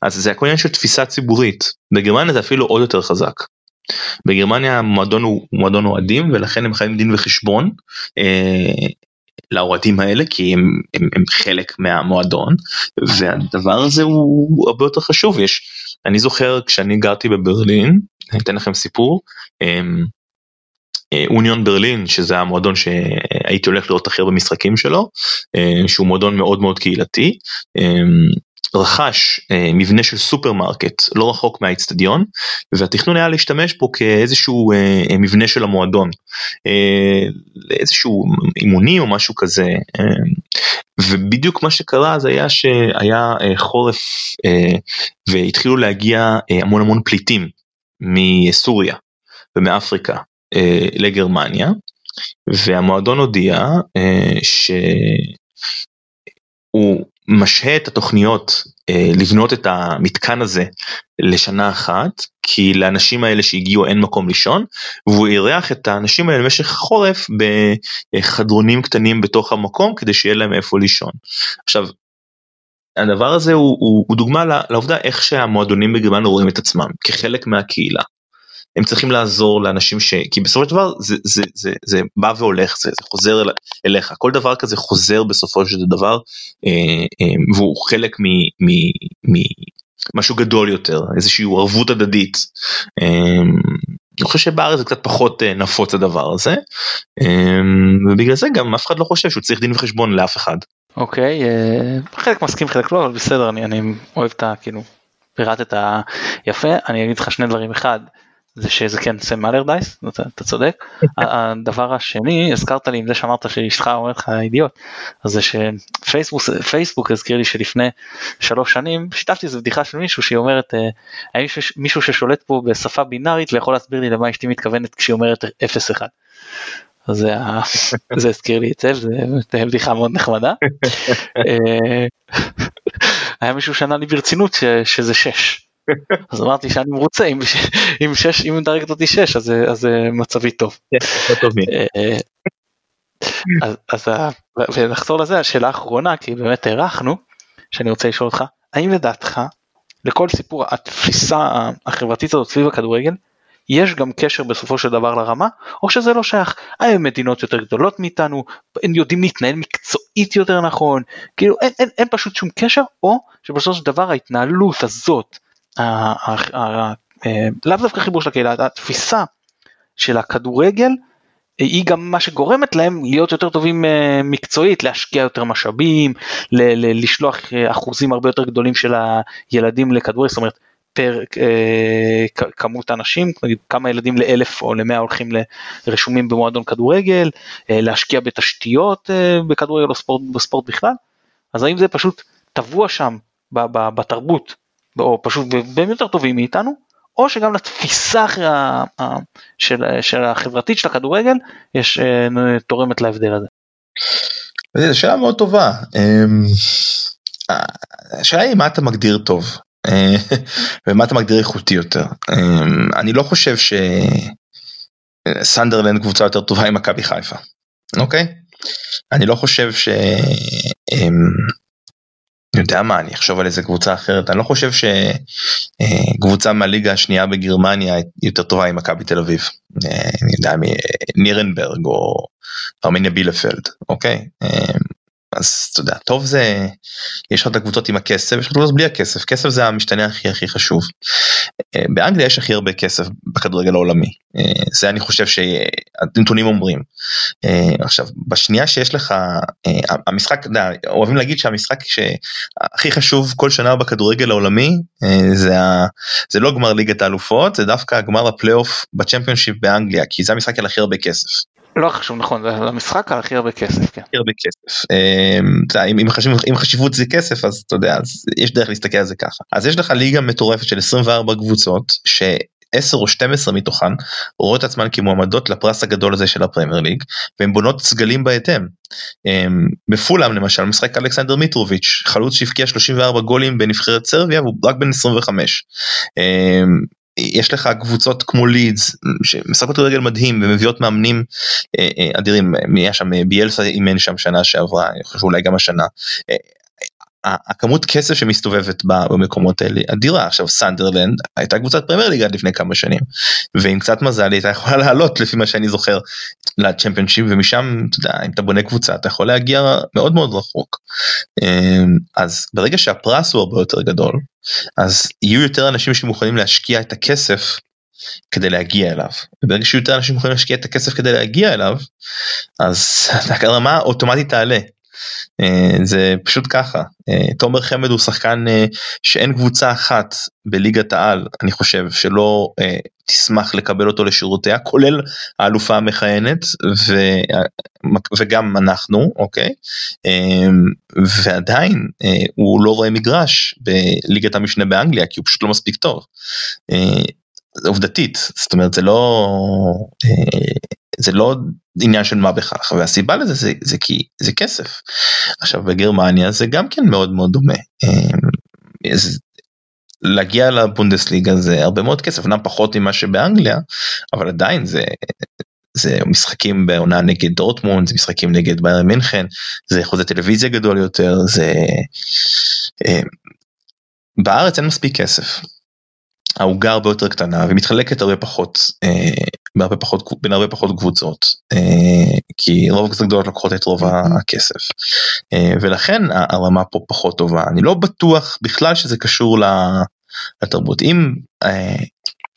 אז זה הכל עניין של תפיסה ציבורית בגרמניה זה אפילו עוד יותר חזק. בגרמניה המועדון הוא מועדון אוהדים ולכן הם חייבים דין וחשבון אה, לאוהדים האלה כי הם, הם, הם חלק מהמועדון והדבר הזה הוא הרבה יותר חשוב יש אני זוכר כשאני גרתי בברלין אני אתן לכם סיפור. אמ, אה, אוניון ברלין שזה המועדון שהייתי הולך לראות הכי הרבה משחקים שלו אה, שהוא מועדון מאוד מאוד קהילתי אמ, רכש אה, מבנה של סופרמרקט לא רחוק מהאיצטדיון והתכנון היה להשתמש בו כאיזשהו אה, אה, מבנה של המועדון. אה, איזשהו אימונים או משהו כזה אה, ובדיוק מה שקרה זה היה שהיה אה, חורף אה, והתחילו להגיע אה, המון המון פליטים מסוריה ומאפריקה אה, לגרמניה והמועדון הודיע אה, שהוא משהה את התוכניות אה, לבנות את המתקן הזה לשנה אחת כי לאנשים האלה שהגיעו אין מקום לישון והוא אירח את האנשים האלה במשך החורף בחדרונים קטנים בתוך המקום כדי שיהיה להם איפה לישון. עכשיו הדבר הזה הוא, הוא, הוא דוגמה לעובדה איך שהמועדונים בגרמניה רואים את עצמם כחלק מהקהילה. הם צריכים לעזור לאנשים ש... כי בסופו של דבר זה, זה, זה, זה בא והולך, זה, זה חוזר אל, אליך, כל דבר כזה חוזר בסופו של דבר אה, אה, והוא חלק ממשהו גדול יותר, איזושהי ערבות הדדית. אה, אני חושב שבארץ זה קצת פחות אה, נפוץ הדבר הזה אה, ובגלל זה גם אף אחד לא חושב שהוא צריך דין וחשבון לאף אחד. אוקיי, אה, חלק מסכים חלק לא, אבל בסדר, אני, אני אוהב את ה... כאילו, פירטת יפה, אני אגיד לך שני דברים, אחד, זה שזה כן סם אלרדייס, אתה, אתה צודק. *laughs* הדבר השני, הזכרת לי עם זה שאמרת שאשתך אומרת לך אידיוט, אז זה שפייסבוק פייסבוק הזכיר לי שלפני שלוש שנים שיתפתי איזה בדיחה של מישהו שהיא אומרת, אה, האם יש מישהו ששולט פה בשפה בינארית ויכול להסביר לי למה אשתי מתכוונת כשהיא אומרת 0-1. אז זה, *laughs* זה הזכיר לי את זה, זו בדיחה מאוד נחמדה. *laughs* אה, היה מישהו שענה לי ברצינות שזה 6. אז אמרתי שאני מרוצה אם, אם, שש, אם מדרגת אותי 6 אז, אז מצבי טוב. אה, אז, אז ונחזור לזה השאלה האחרונה כי באמת הארכנו שאני רוצה לשאול אותך האם לדעתך לכל סיפור התפיסה החברתית הזאת סביב הכדורגל יש גם קשר בסופו של דבר לרמה או שזה לא שייך? הם מדינות יותר גדולות מאיתנו? הם יודעים להתנהל מקצועית יותר נכון? כאילו אין, אין, אין פשוט שום קשר או שבסופו של דבר ההתנהלות הזאת אה, לאו דווקא חיבור של הקהילה, התפיסה של הכדורגל היא גם מה שגורמת להם להיות יותר טובים אה, מקצועית, להשקיע יותר משאבים, לשלוח אה, אחוזים הרבה יותר גדולים של הילדים לכדורגל, זאת אומרת פר כמות אנשים, כמה ילדים לאלף או למאה הולכים לרשומים במועדון כדורגל, להשקיע בתשתיות בכדורגל או ספורט, בספורט בכלל, אז האם זה פשוט טבוע שם בתרבות או פשוט והם יותר טובים מאיתנו, או שגם לתפיסה של, של החברתית של הכדורגל יש אה, תורמת להבדל הזה. זו שאלה מאוד טובה. אמ, השאלה היא מה אתה מגדיר טוב אה, *laughs* ומה אתה מגדיר איכותי יותר. אמ, אני לא חושב ש... סנדרלנד קבוצה יותר טובה עם מכבי חיפה, אוקיי? אני לא חושב ש... יודע מה, אני אחשוב על איזה קבוצה אחרת, אני לא חושב שקבוצה מהליגה השנייה בגרמניה יותר טובה עם מכבי תל אביב. אה, אני יודע, נירנברג או ארמניה בילפלד, אוקיי? אז אתה יודע, טוב זה, יש לך את הקבוצות עם הכסף, יש לך קבוצות בלי הכסף, כסף זה המשתנה הכי הכי חשוב. אה, באנגליה יש הכי הרבה כסף בכדורגל העולמי, אה, זה אני חושב שהנתונים אומרים. אה, עכשיו, בשנייה שיש לך, המשחק, אוהבים להגיד שהמשחק שהכי חשוב כל שנה בכדורגל העולמי, זה, ה, זה לא גמר ליגת האלופות, זה דווקא גמר הפלייאוף בצ'מפיונשיפ באנגליה, כי זה המשחק על הכי הרבה כסף. לא חשוב נכון זה המשחק על הכי הרבה כסף כן. הכי הרבה כסף. אמ, אם חשיבות זה כסף אז אתה יודע אז יש דרך להסתכל על זה ככה אז יש לך ליגה מטורפת של 24 קבוצות ש... 10 או 12 מתוכן רואות עצמן כמועמדות לפרס הגדול הזה של הפרמייר ליג והן בונות סגלים בהתאם. אמ, בפולאם למשל משחק אלכסנדר מיטרוביץ' חלוץ שהבקיע 34 גולים בנבחרת סרביה והוא רק בן 25. יש לך קבוצות כמו לידס שמשחקות כדורגל מדהים ומביאות מאמנים אה, אה, אדירים היה שם ביאלסה אימן שם שנה שעברה אני חושב אולי גם השנה. הכמות כסף שמסתובבת במקומות האלה אדירה עכשיו סנדרלנד הייתה קבוצת פרמייר ליג לפני כמה שנים ועם קצת מזל היא הייתה יכולה *laughs* לעלות לפי מה שאני זוכר לצ'מפיונשיפ ומשם אתה יודע אם אתה בונה קבוצה אתה יכול להגיע מאוד מאוד רחוק אז ברגע שהפרס הוא הרבה יותר גדול אז יהיו יותר אנשים שמוכנים להשקיע את הכסף כדי להגיע אליו. וברגע שיהיו יותר אנשים יכולים להשקיע את הכסף כדי להגיע אליו, אז *laughs* הרמה אוטומטית תעלה. אה, זה פשוט ככה. אה, תומר חמד הוא שחקן אה, שאין קבוצה אחת בליגת העל, אני חושב, שלא תשמח לקבל אותו לשורותיה, כולל האלופה המכהנת ו... וגם אנחנו, אוקיי? ועדיין הוא לא רואה מגרש בליגת המשנה באנגליה, כי הוא פשוט לא מספיק טוב. עובדתית, זאת אומרת זה לא, זה לא עניין של מה בכך והסיבה לזה זה, זה כי זה כסף. עכשיו בגרמניה זה גם כן מאוד מאוד דומה. אז אמ, להגיע לבונדסליגה זה הרבה מאוד כסף, אמנם פחות ממה שבאנגליה, אבל עדיין זה, זה משחקים בעונה נגד דורטמונד, זה משחקים נגד בייר מינכן, זה חוזה טלוויזיה גדול יותר, זה... אמ, בארץ אין מספיק כסף. העוגה הרבה יותר קטנה ומתחלקת הרבה פחות אה, בהרבה פחות בין הרבה פחות קבוצות אה, כי רוב הקבוצות גדולות לוקחות את רוב הכסף. אה, ולכן הרמה פה פחות טובה. אני לא בטוח בכלל שזה קשור לתרבות. אם אה,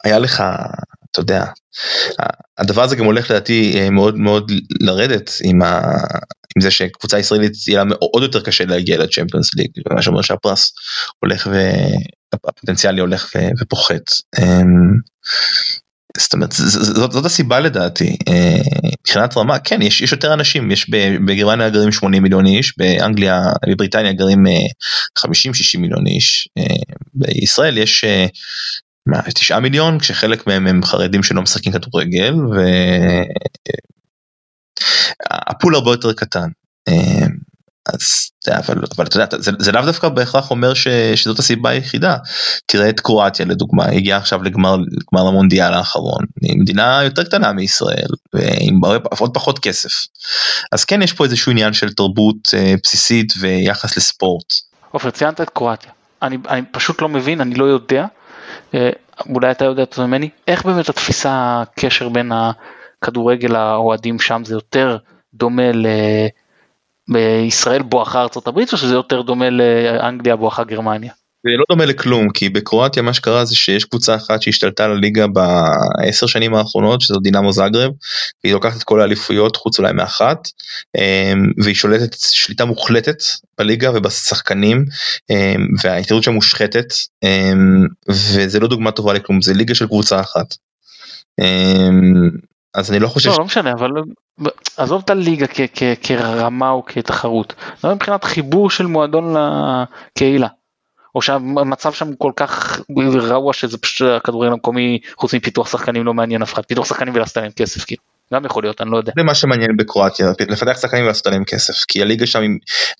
היה לך אתה יודע הדבר הזה גם הולך לדעתי אה, מאוד מאוד לרדת עם, ה, עם זה שקבוצה ישראלית יהיה לה עוד יותר קשה להגיע לצ'מפיונס ליג מה שאומר שהפרס הולך והפוטנציאלי הולך ופוחת. אמ, זאת אומרת זאת, זאת הסיבה לדעתי אה, מבחינת רמה כן יש, יש יותר אנשים יש בגרמניה גרים 80 מיליון איש באנגליה בבריטניה גרים 50-60 אה, מיליון איש בישראל יש 9 מיליון כשחלק מהם הם חרדים שלא משחקים כדורגל והפול הרבה יותר קטן. אז אבל, אבל אתה יודע זה, זה לאו דווקא בהכרח אומר ש, שזאת הסיבה היחידה. תראה את קרואטיה לדוגמה הגיעה עכשיו לגמר, לגמר המונדיאל האחרון. היא מדינה יותר קטנה מישראל ועם עוד פחות כסף. אז כן יש פה איזשהו עניין של תרבות אה, בסיסית ויחס לספורט. עופר ציינת את קרואטיה. אני, אני פשוט לא מבין אני לא יודע. אה, אולי אתה יודע זה ממני, איך באמת התפיסה, הקשר בין הכדורגל האוהדים שם זה יותר דומה ל... בישראל בואכה ארצות הברית או שזה יותר דומה לאנגליה בואכה גרמניה? זה לא דומה לכלום כי בקרואטיה מה שקרה זה שיש קבוצה אחת שהשתלטה לליגה בעשר שנים האחרונות שזו דינמו זאגרב והיא לוקחת את כל האליפויות חוץ אולי מאחת אמ, והיא שולטת שליטה מוחלטת בליגה ובשחקנים אמ, וההתערבות שם מושחתת אמ, וזה לא דוגמה טובה לכלום זה ליגה של קבוצה אחת. אז אני לא חושב לא, לא משנה אבל עזוב את הליגה כרמה או כתחרות מבחינת חיבור של מועדון לקהילה. או שהמצב שם כל כך רעוע שזה פשוט הכדורגל המקומי חוץ מפיתוח שחקנים לא מעניין אף אחד פיתוח שחקנים ולעשות להם כסף כאילו. גם יכול להיות אני לא יודע. זה מה שמעניין בקרואטיה לפתח שחקנים ולעשות להם כסף כי הליגה שם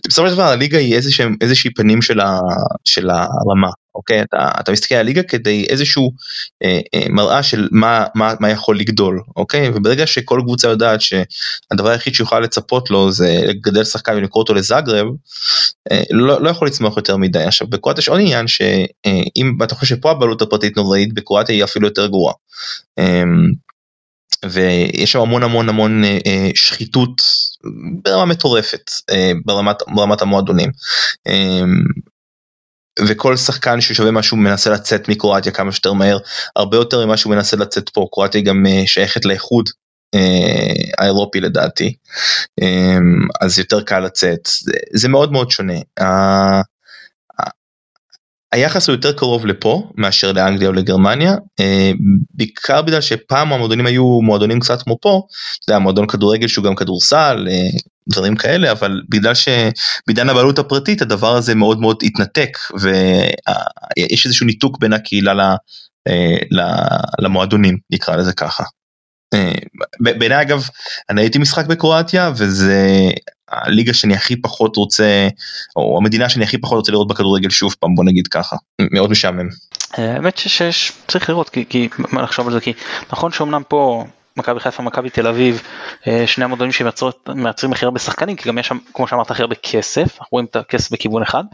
בסופו של דבר הליגה היא איזושהי פנים של, ה, של הרמה אוקיי? אתה, אתה מסתכל על הליגה כדי איזשהו אה, אה, מראה של מה, מה, מה יכול לגדול, אוקיי? וברגע שכל קבוצה יודעת שהדבר היחיד שיכולה לצפות לו זה לגדל שחקן ולקרוא אותו לזאגרב, אה, לא, לא יכול לצמוח יותר מדי. עכשיו בקרואטיה יש עוד עניין שאם אתה חושב שפה הבעלות הפרטית נוראית, בקרואטיה היא אפילו יותר גרועה. אה, ויש שם המון המון המון אה, אה, שחיתות ברמה מטורפת אה, ברמת, ברמת המועדונים. אה, וכל שחקן ששווה משהו מנסה לצאת מקרואטיה כמה שיותר מהר הרבה יותר ממה שהוא מנסה לצאת פה קרואטיה גם אה, שייכת לאיחוד אה, האירופי לדעתי אה, אז יותר קל לצאת זה, זה מאוד מאוד שונה. היחס הוא יותר קרוב לפה מאשר לאנגליה או לגרמניה אה, בעיקר בגלל שפעם המועדונים היו מועדונים קצת כמו פה, זה היה מועדון כדורגל שהוא גם כדורסל אה, דברים כאלה אבל בגלל שבעידן הבעלות הפרטית הדבר הזה מאוד מאוד התנתק ויש איזשהו ניתוק בין הקהילה אה, למועדונים נקרא לזה ככה. בעיניי אגב אני הייתי משחק בקרואטיה וזה הליגה שאני הכי פחות רוצה או המדינה שאני הכי פחות רוצה לראות בכדורגל שוב פעם בוא נגיד ככה מאוד משעמם. האמת שיש צריך לראות כי, כי מה לחשוב על זה כי נכון שאומנם פה מכבי חיפה מכבי תל אביב אה, שני המועדונים שמייצרים הכי הרבה שחקנים כי גם יש שם כמו שאמרת הכי הרבה כסף אנחנו רואים את הכסף בכיוון אחד.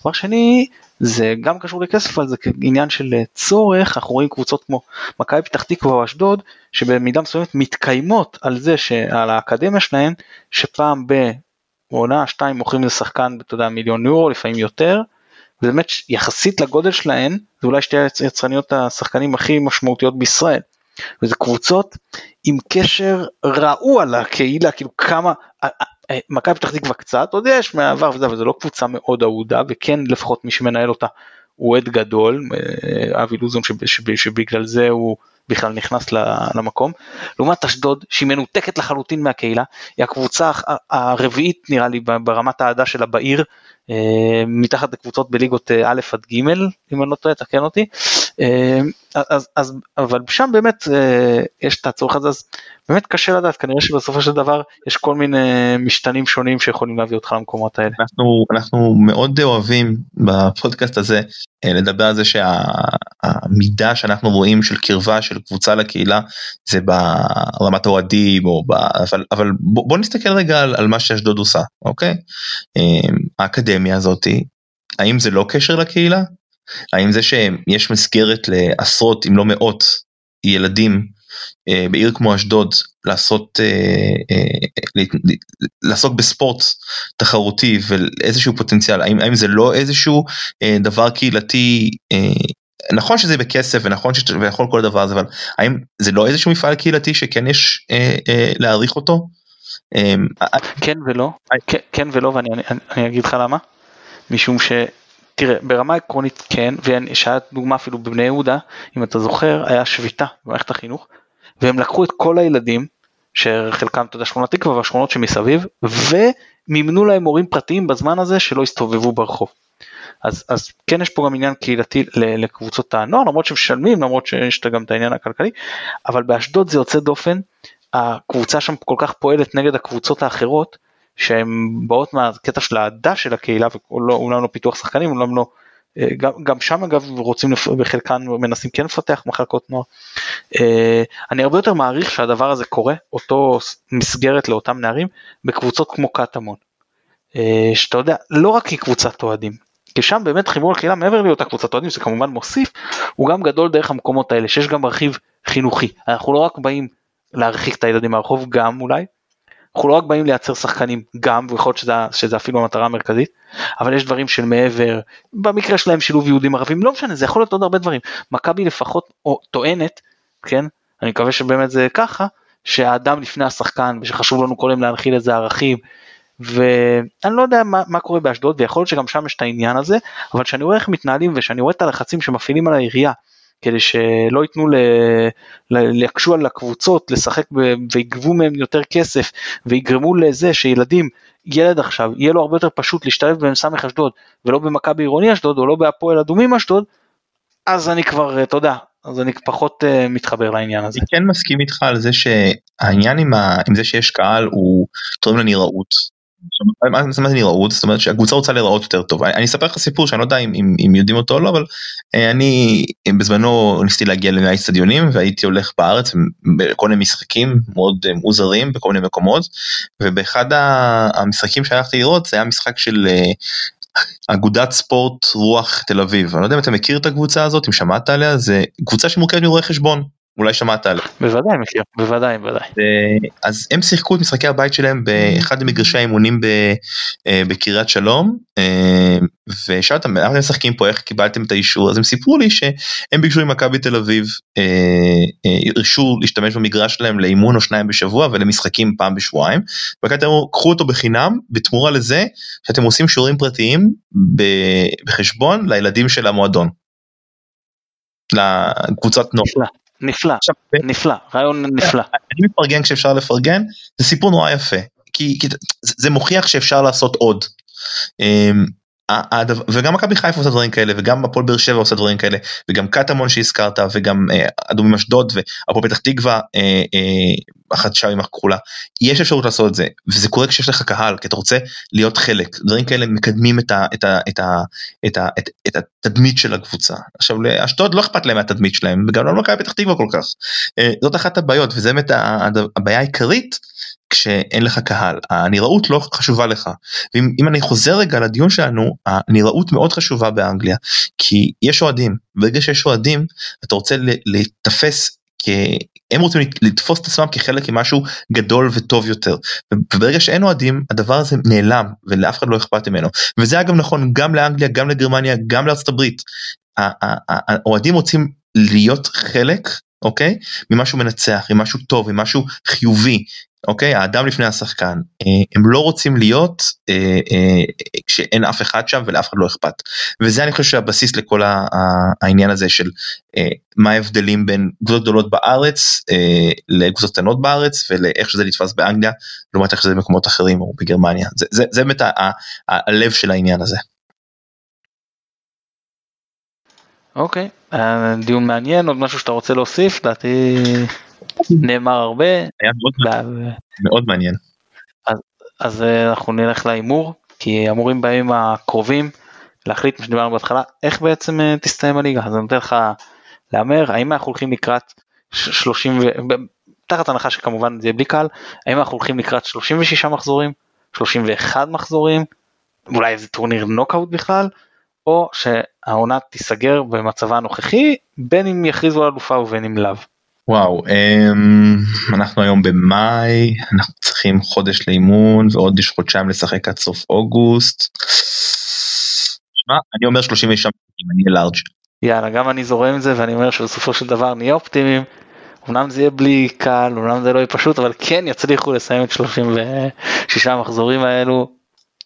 דבר שני זה גם קשור לכסף אבל זה עניין של אה, צורך אנחנו רואים קבוצות כמו מכבי פתח תקווה או אשדוד שבמידה מסוימת מתקיימות על זה שעל האקדמיה שלהן שפעם בעונה שתיים מוכרים איזה שחקן אתה יודע מיליון יורו לפעמים יותר. ובאמת יחסית לגודל שלהן זה אולי שתי יצרניות השחקנים הכי משמעותיות בישראל. וזה קבוצות עם קשר רעוע לקהילה כאילו כמה מכבי פתח תקווה קצת עוד יש מעבר וזה אבל זה לא קבוצה מאוד אהודה וכן לפחות מי שמנהל אותה הוא אוהד גדול אה, אבי לוזון שבגלל זה הוא בכלל נכנס למקום. לעומת אשדוד שהיא מנותקת לחלוטין מהקהילה היא הקבוצה הרביעית נראה לי ברמת האהדה שלה בעיר אה, מתחת לקבוצות בליגות אה, א' עד ג' אם אני לא טועה תקן אותי אה, אז, אז אבל שם באמת יש את הצורך הזה אז באמת קשה לדעת כנראה שבסופו של דבר יש כל מיני משתנים שונים שיכולים להביא אותך למקומות האלה. אנחנו אנחנו מאוד אוהבים בפודקאסט הזה לדבר על זה שהמידה שאנחנו רואים של קרבה של קבוצה לקהילה זה ברמת האוהדים או ב... אבל אבל בוא, בוא נסתכל רגע על, על מה שאשדוד עושה אוקיי האקדמיה. האקדמיה הזאתי, האם זה לא קשר לקהילה? האם זה שיש מסגרת לעשרות אם לא מאות ילדים אה, בעיר כמו אשדוד לעשות אה, אה, לעסוק בספורט תחרותי ואיזשהו פוטנציאל האם, האם זה לא איזשהו אה, דבר קהילתי אה, נכון שזה בכסף ונכון שיכול כל דבר הזה אבל האם זה לא איזשהו מפעל קהילתי שכן יש אה, אה, להעריך אותו. אה, כן ולא כן, כן ולא ואני אני, אני אגיד לך למה. משום ש... תראה, ברמה עקרונית כן, ושהיה דוגמה אפילו בבני יהודה, אם אתה זוכר, היה שביתה במערכת החינוך, והם לקחו את כל הילדים, שחלקם, אתה יודע, שכונת תקווה והשכונות שמסביב, ומימנו להם מורים פרטיים בזמן הזה שלא הסתובבו ברחוב. אז, אז כן יש פה גם עניין קהילתי לקבוצות הנוער, למרות שמשלמים, למרות שיש גם את העניין הכלכלי, אבל באשדוד זה יוצא דופן, הקבוצה שם כל כך פועלת נגד הקבוצות האחרות, שהן באות מהקטע של האהדה של הקהילה ואומנם לא פיתוח שחקנים, אומנם לא, אה, גם, גם שם אגב רוצים בחלקן מנסים כן לפתח מחלקות נוער. אה, אני הרבה יותר מעריך שהדבר הזה קורה, אותו מסגרת לאותם נערים, בקבוצות כמו קטמון. אה, שאתה יודע, לא רק כקבוצת אוהדים, כי שם באמת חיבור לקהילה מעבר לאותה קבוצת אוהדים, שזה כמובן מוסיף, הוא גם גדול דרך המקומות האלה, שיש גם רכיב חינוכי. אנחנו לא רק באים להרחיק את הילדים מהרחוב, גם אולי, אנחנו לא רק באים לייצר שחקנים גם ויכול להיות שזה, שזה אפילו המטרה המרכזית אבל יש דברים של מעבר במקרה שלהם שילוב יהודים ערבים לא משנה זה יכול להיות עוד הרבה דברים. מכבי לפחות או טוענת כן? אני מקווה שבאמת זה ככה שהאדם לפני השחקן ושחשוב לנו כל היום להנחיל איזה ערכים ואני לא יודע מה, מה קורה באשדוד ויכול להיות שגם שם יש את העניין הזה אבל כשאני רואה איך מתנהלים ושאני רואה את הלחצים שמפעילים על העירייה כדי שלא ייתנו, ל... יקשו על הקבוצות לשחק ב... ויגבו מהם יותר כסף ויגרמו לזה שילדים, ילד עכשיו, יהיה לו הרבה יותר פשוט להשתלב במ"ס אשדוד ולא במכבי עירוני אשדוד או לא בהפועל אדומים אשדוד, אז אני כבר, אתה יודע, אז אני פחות uh, מתחבר לעניין הזה. אני כן מסכים איתך על זה שהעניין עם, ה... עם זה שיש קהל הוא תורם לנראות. מה זה נראות זאת אומרת שהקבוצה רוצה להיראות יותר טוב. אני אספר לך סיפור שאני לא יודע אם, אם, יודעים אותו או לא אבל אה, אני בזמנו ניסיתי להגיע למאה אצטדיונים והייתי הולך בארץ בכל מיני משחקים מאוד אה, מוזרים בכל מיני מקומות ובאחד המשחקים שהלכתי לראות זה היה משחק של אגודת ספורט רוח תל אביב. אני לא יודע אם אתה מכיר את הקבוצה הזאת אם שמעת עליה זה קבוצה שמורכבת מרואי חשבון אולי שמעת עליה. בוודאי מכיר, בוודאי, בוודאי. אז הם שיחקו את משחקי הבית שלהם באחד ממגרשי האימונים אה, בקריית שלום, אה, ושאלתי אותם, למה אתם משחקים פה, איך קיבלתם את האישור? אז הם סיפרו לי שהם ביקשו ממכבי תל אביב, הרשו אה, להשתמש במגרש שלהם לאימון או שניים בשבוע ולמשחקים פעם בשבועיים, וכאלה אמרו, קחו אותו בחינם, בתמורה לזה שאתם עושים שיעורים פרטיים בחשבון לילדים של המועדון. לקבוצת נוער. נפלא, עכשיו, נפלא, רעיון נפלא. אני מפרגן כשאפשר לפרגן, זה סיפור נורא יפה, כי, כי זה, זה מוכיח שאפשר לעשות עוד. וגם מכבי חיפה עושה דברים כאלה וגם הפועל באר שבע עושה דברים כאלה וגם קטמון שהזכרת וגם אה, אדומים אשדוד והפועל פתח תקווה אה, אה, אחת שם הכחולה יש אפשרות לעשות את זה וזה קורה כשיש לך קהל כי אתה רוצה להיות חלק. דברים כאלה מקדמים את, את, התדמית של הקבוצה. עכשיו לאשדוד לא אכפת להם מהתדמית שלהם וגם לא מכבי פתח תקווה כל כך. זאת אחת הבעיות וזה באמת הבעיה העיקרית כשאין לך קהל הנראות לא חשובה לך. ואם אני חוזר רגע לדיון שלנו הנראות מאוד חשובה באנגליה כי יש אוהדים. ברגע שיש אוהדים אתה רוצה להיתפס כי הם רוצים לתפוס את עצמם כחלק ממשהו גדול וטוב יותר. וברגע שאין אוהדים הדבר הזה נעלם ולאף אחד לא אכפת ממנו. וזה אגב נכון גם לאנגליה גם לגרמניה גם לארצות הברית. האוהדים רוצים להיות חלק אוקיי? ממשהו מנצח ממשהו טוב ממשהו חיובי אוקיי האדם לפני השחקן אה, הם לא רוצים להיות אה, אה, כשאין אף אחד שם ולאף אחד לא אכפת וזה אני חושב שהבסיס לכל העניין הזה של מה ההבדלים בין קבוצות גדולות בארץ לקבוצות קטנות בארץ ולאיך שזה נתפס באנגליה לעומת איך שזה במקומות אחרים או בגרמניה זה, זה, זה באמת הלב של העניין הזה. אוקיי. דיון מעניין עוד משהו שאתה רוצה להוסיף דעתי נאמר הרבה. היה מאוד, מאוד מעניין. אז, אז אה, אנחנו נלך להימור, כי אמורים בימים הקרובים להחליט מה שדיברנו בהתחלה, איך בעצם אה, תסתיים הליגה. אז אני נותן לך להמר, האם אנחנו הולכים לקראת 30, ו... תחת הנחה שכמובן זה יהיה בלי קהל, האם אנחנו הולכים לקראת 36 מחזורים, 31 מחזורים, אולי איזה טורניר נוקאוט בכלל, או שהעונה תיסגר במצבה הנוכחי, בין אם יכריזו על אלופה ובין אם לאו. וואו אמ, אנחנו היום במאי אנחנו צריכים חודש לאימון ועוד יש חודשיים לשחק עד סוף אוגוסט. שמה, אני אומר 36 אני אהיה לארג'. יאללה גם אני זורם עם זה ואני אומר שבסופו של דבר נהיה אופטימיים. אמנם זה יהיה בלי קל אמנם זה לא יהיה פשוט אבל כן יצליחו לסיים את 36 המחזורים האלו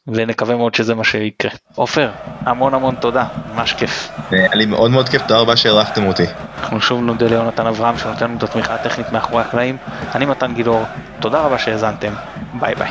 ונקווה מאוד שזה מה שיקרה. עופר, המון המון תודה, ממש כיף. היה לי מאוד מאוד כיף, תודה רבה שהערכתם אותי. אנחנו שוב נודה ליונתן אברהם שנותן לנו את התמיכה הטכנית מאחורי הקלעים. אני מתן גילאור, תודה רבה שהאזנתם, ביי ביי.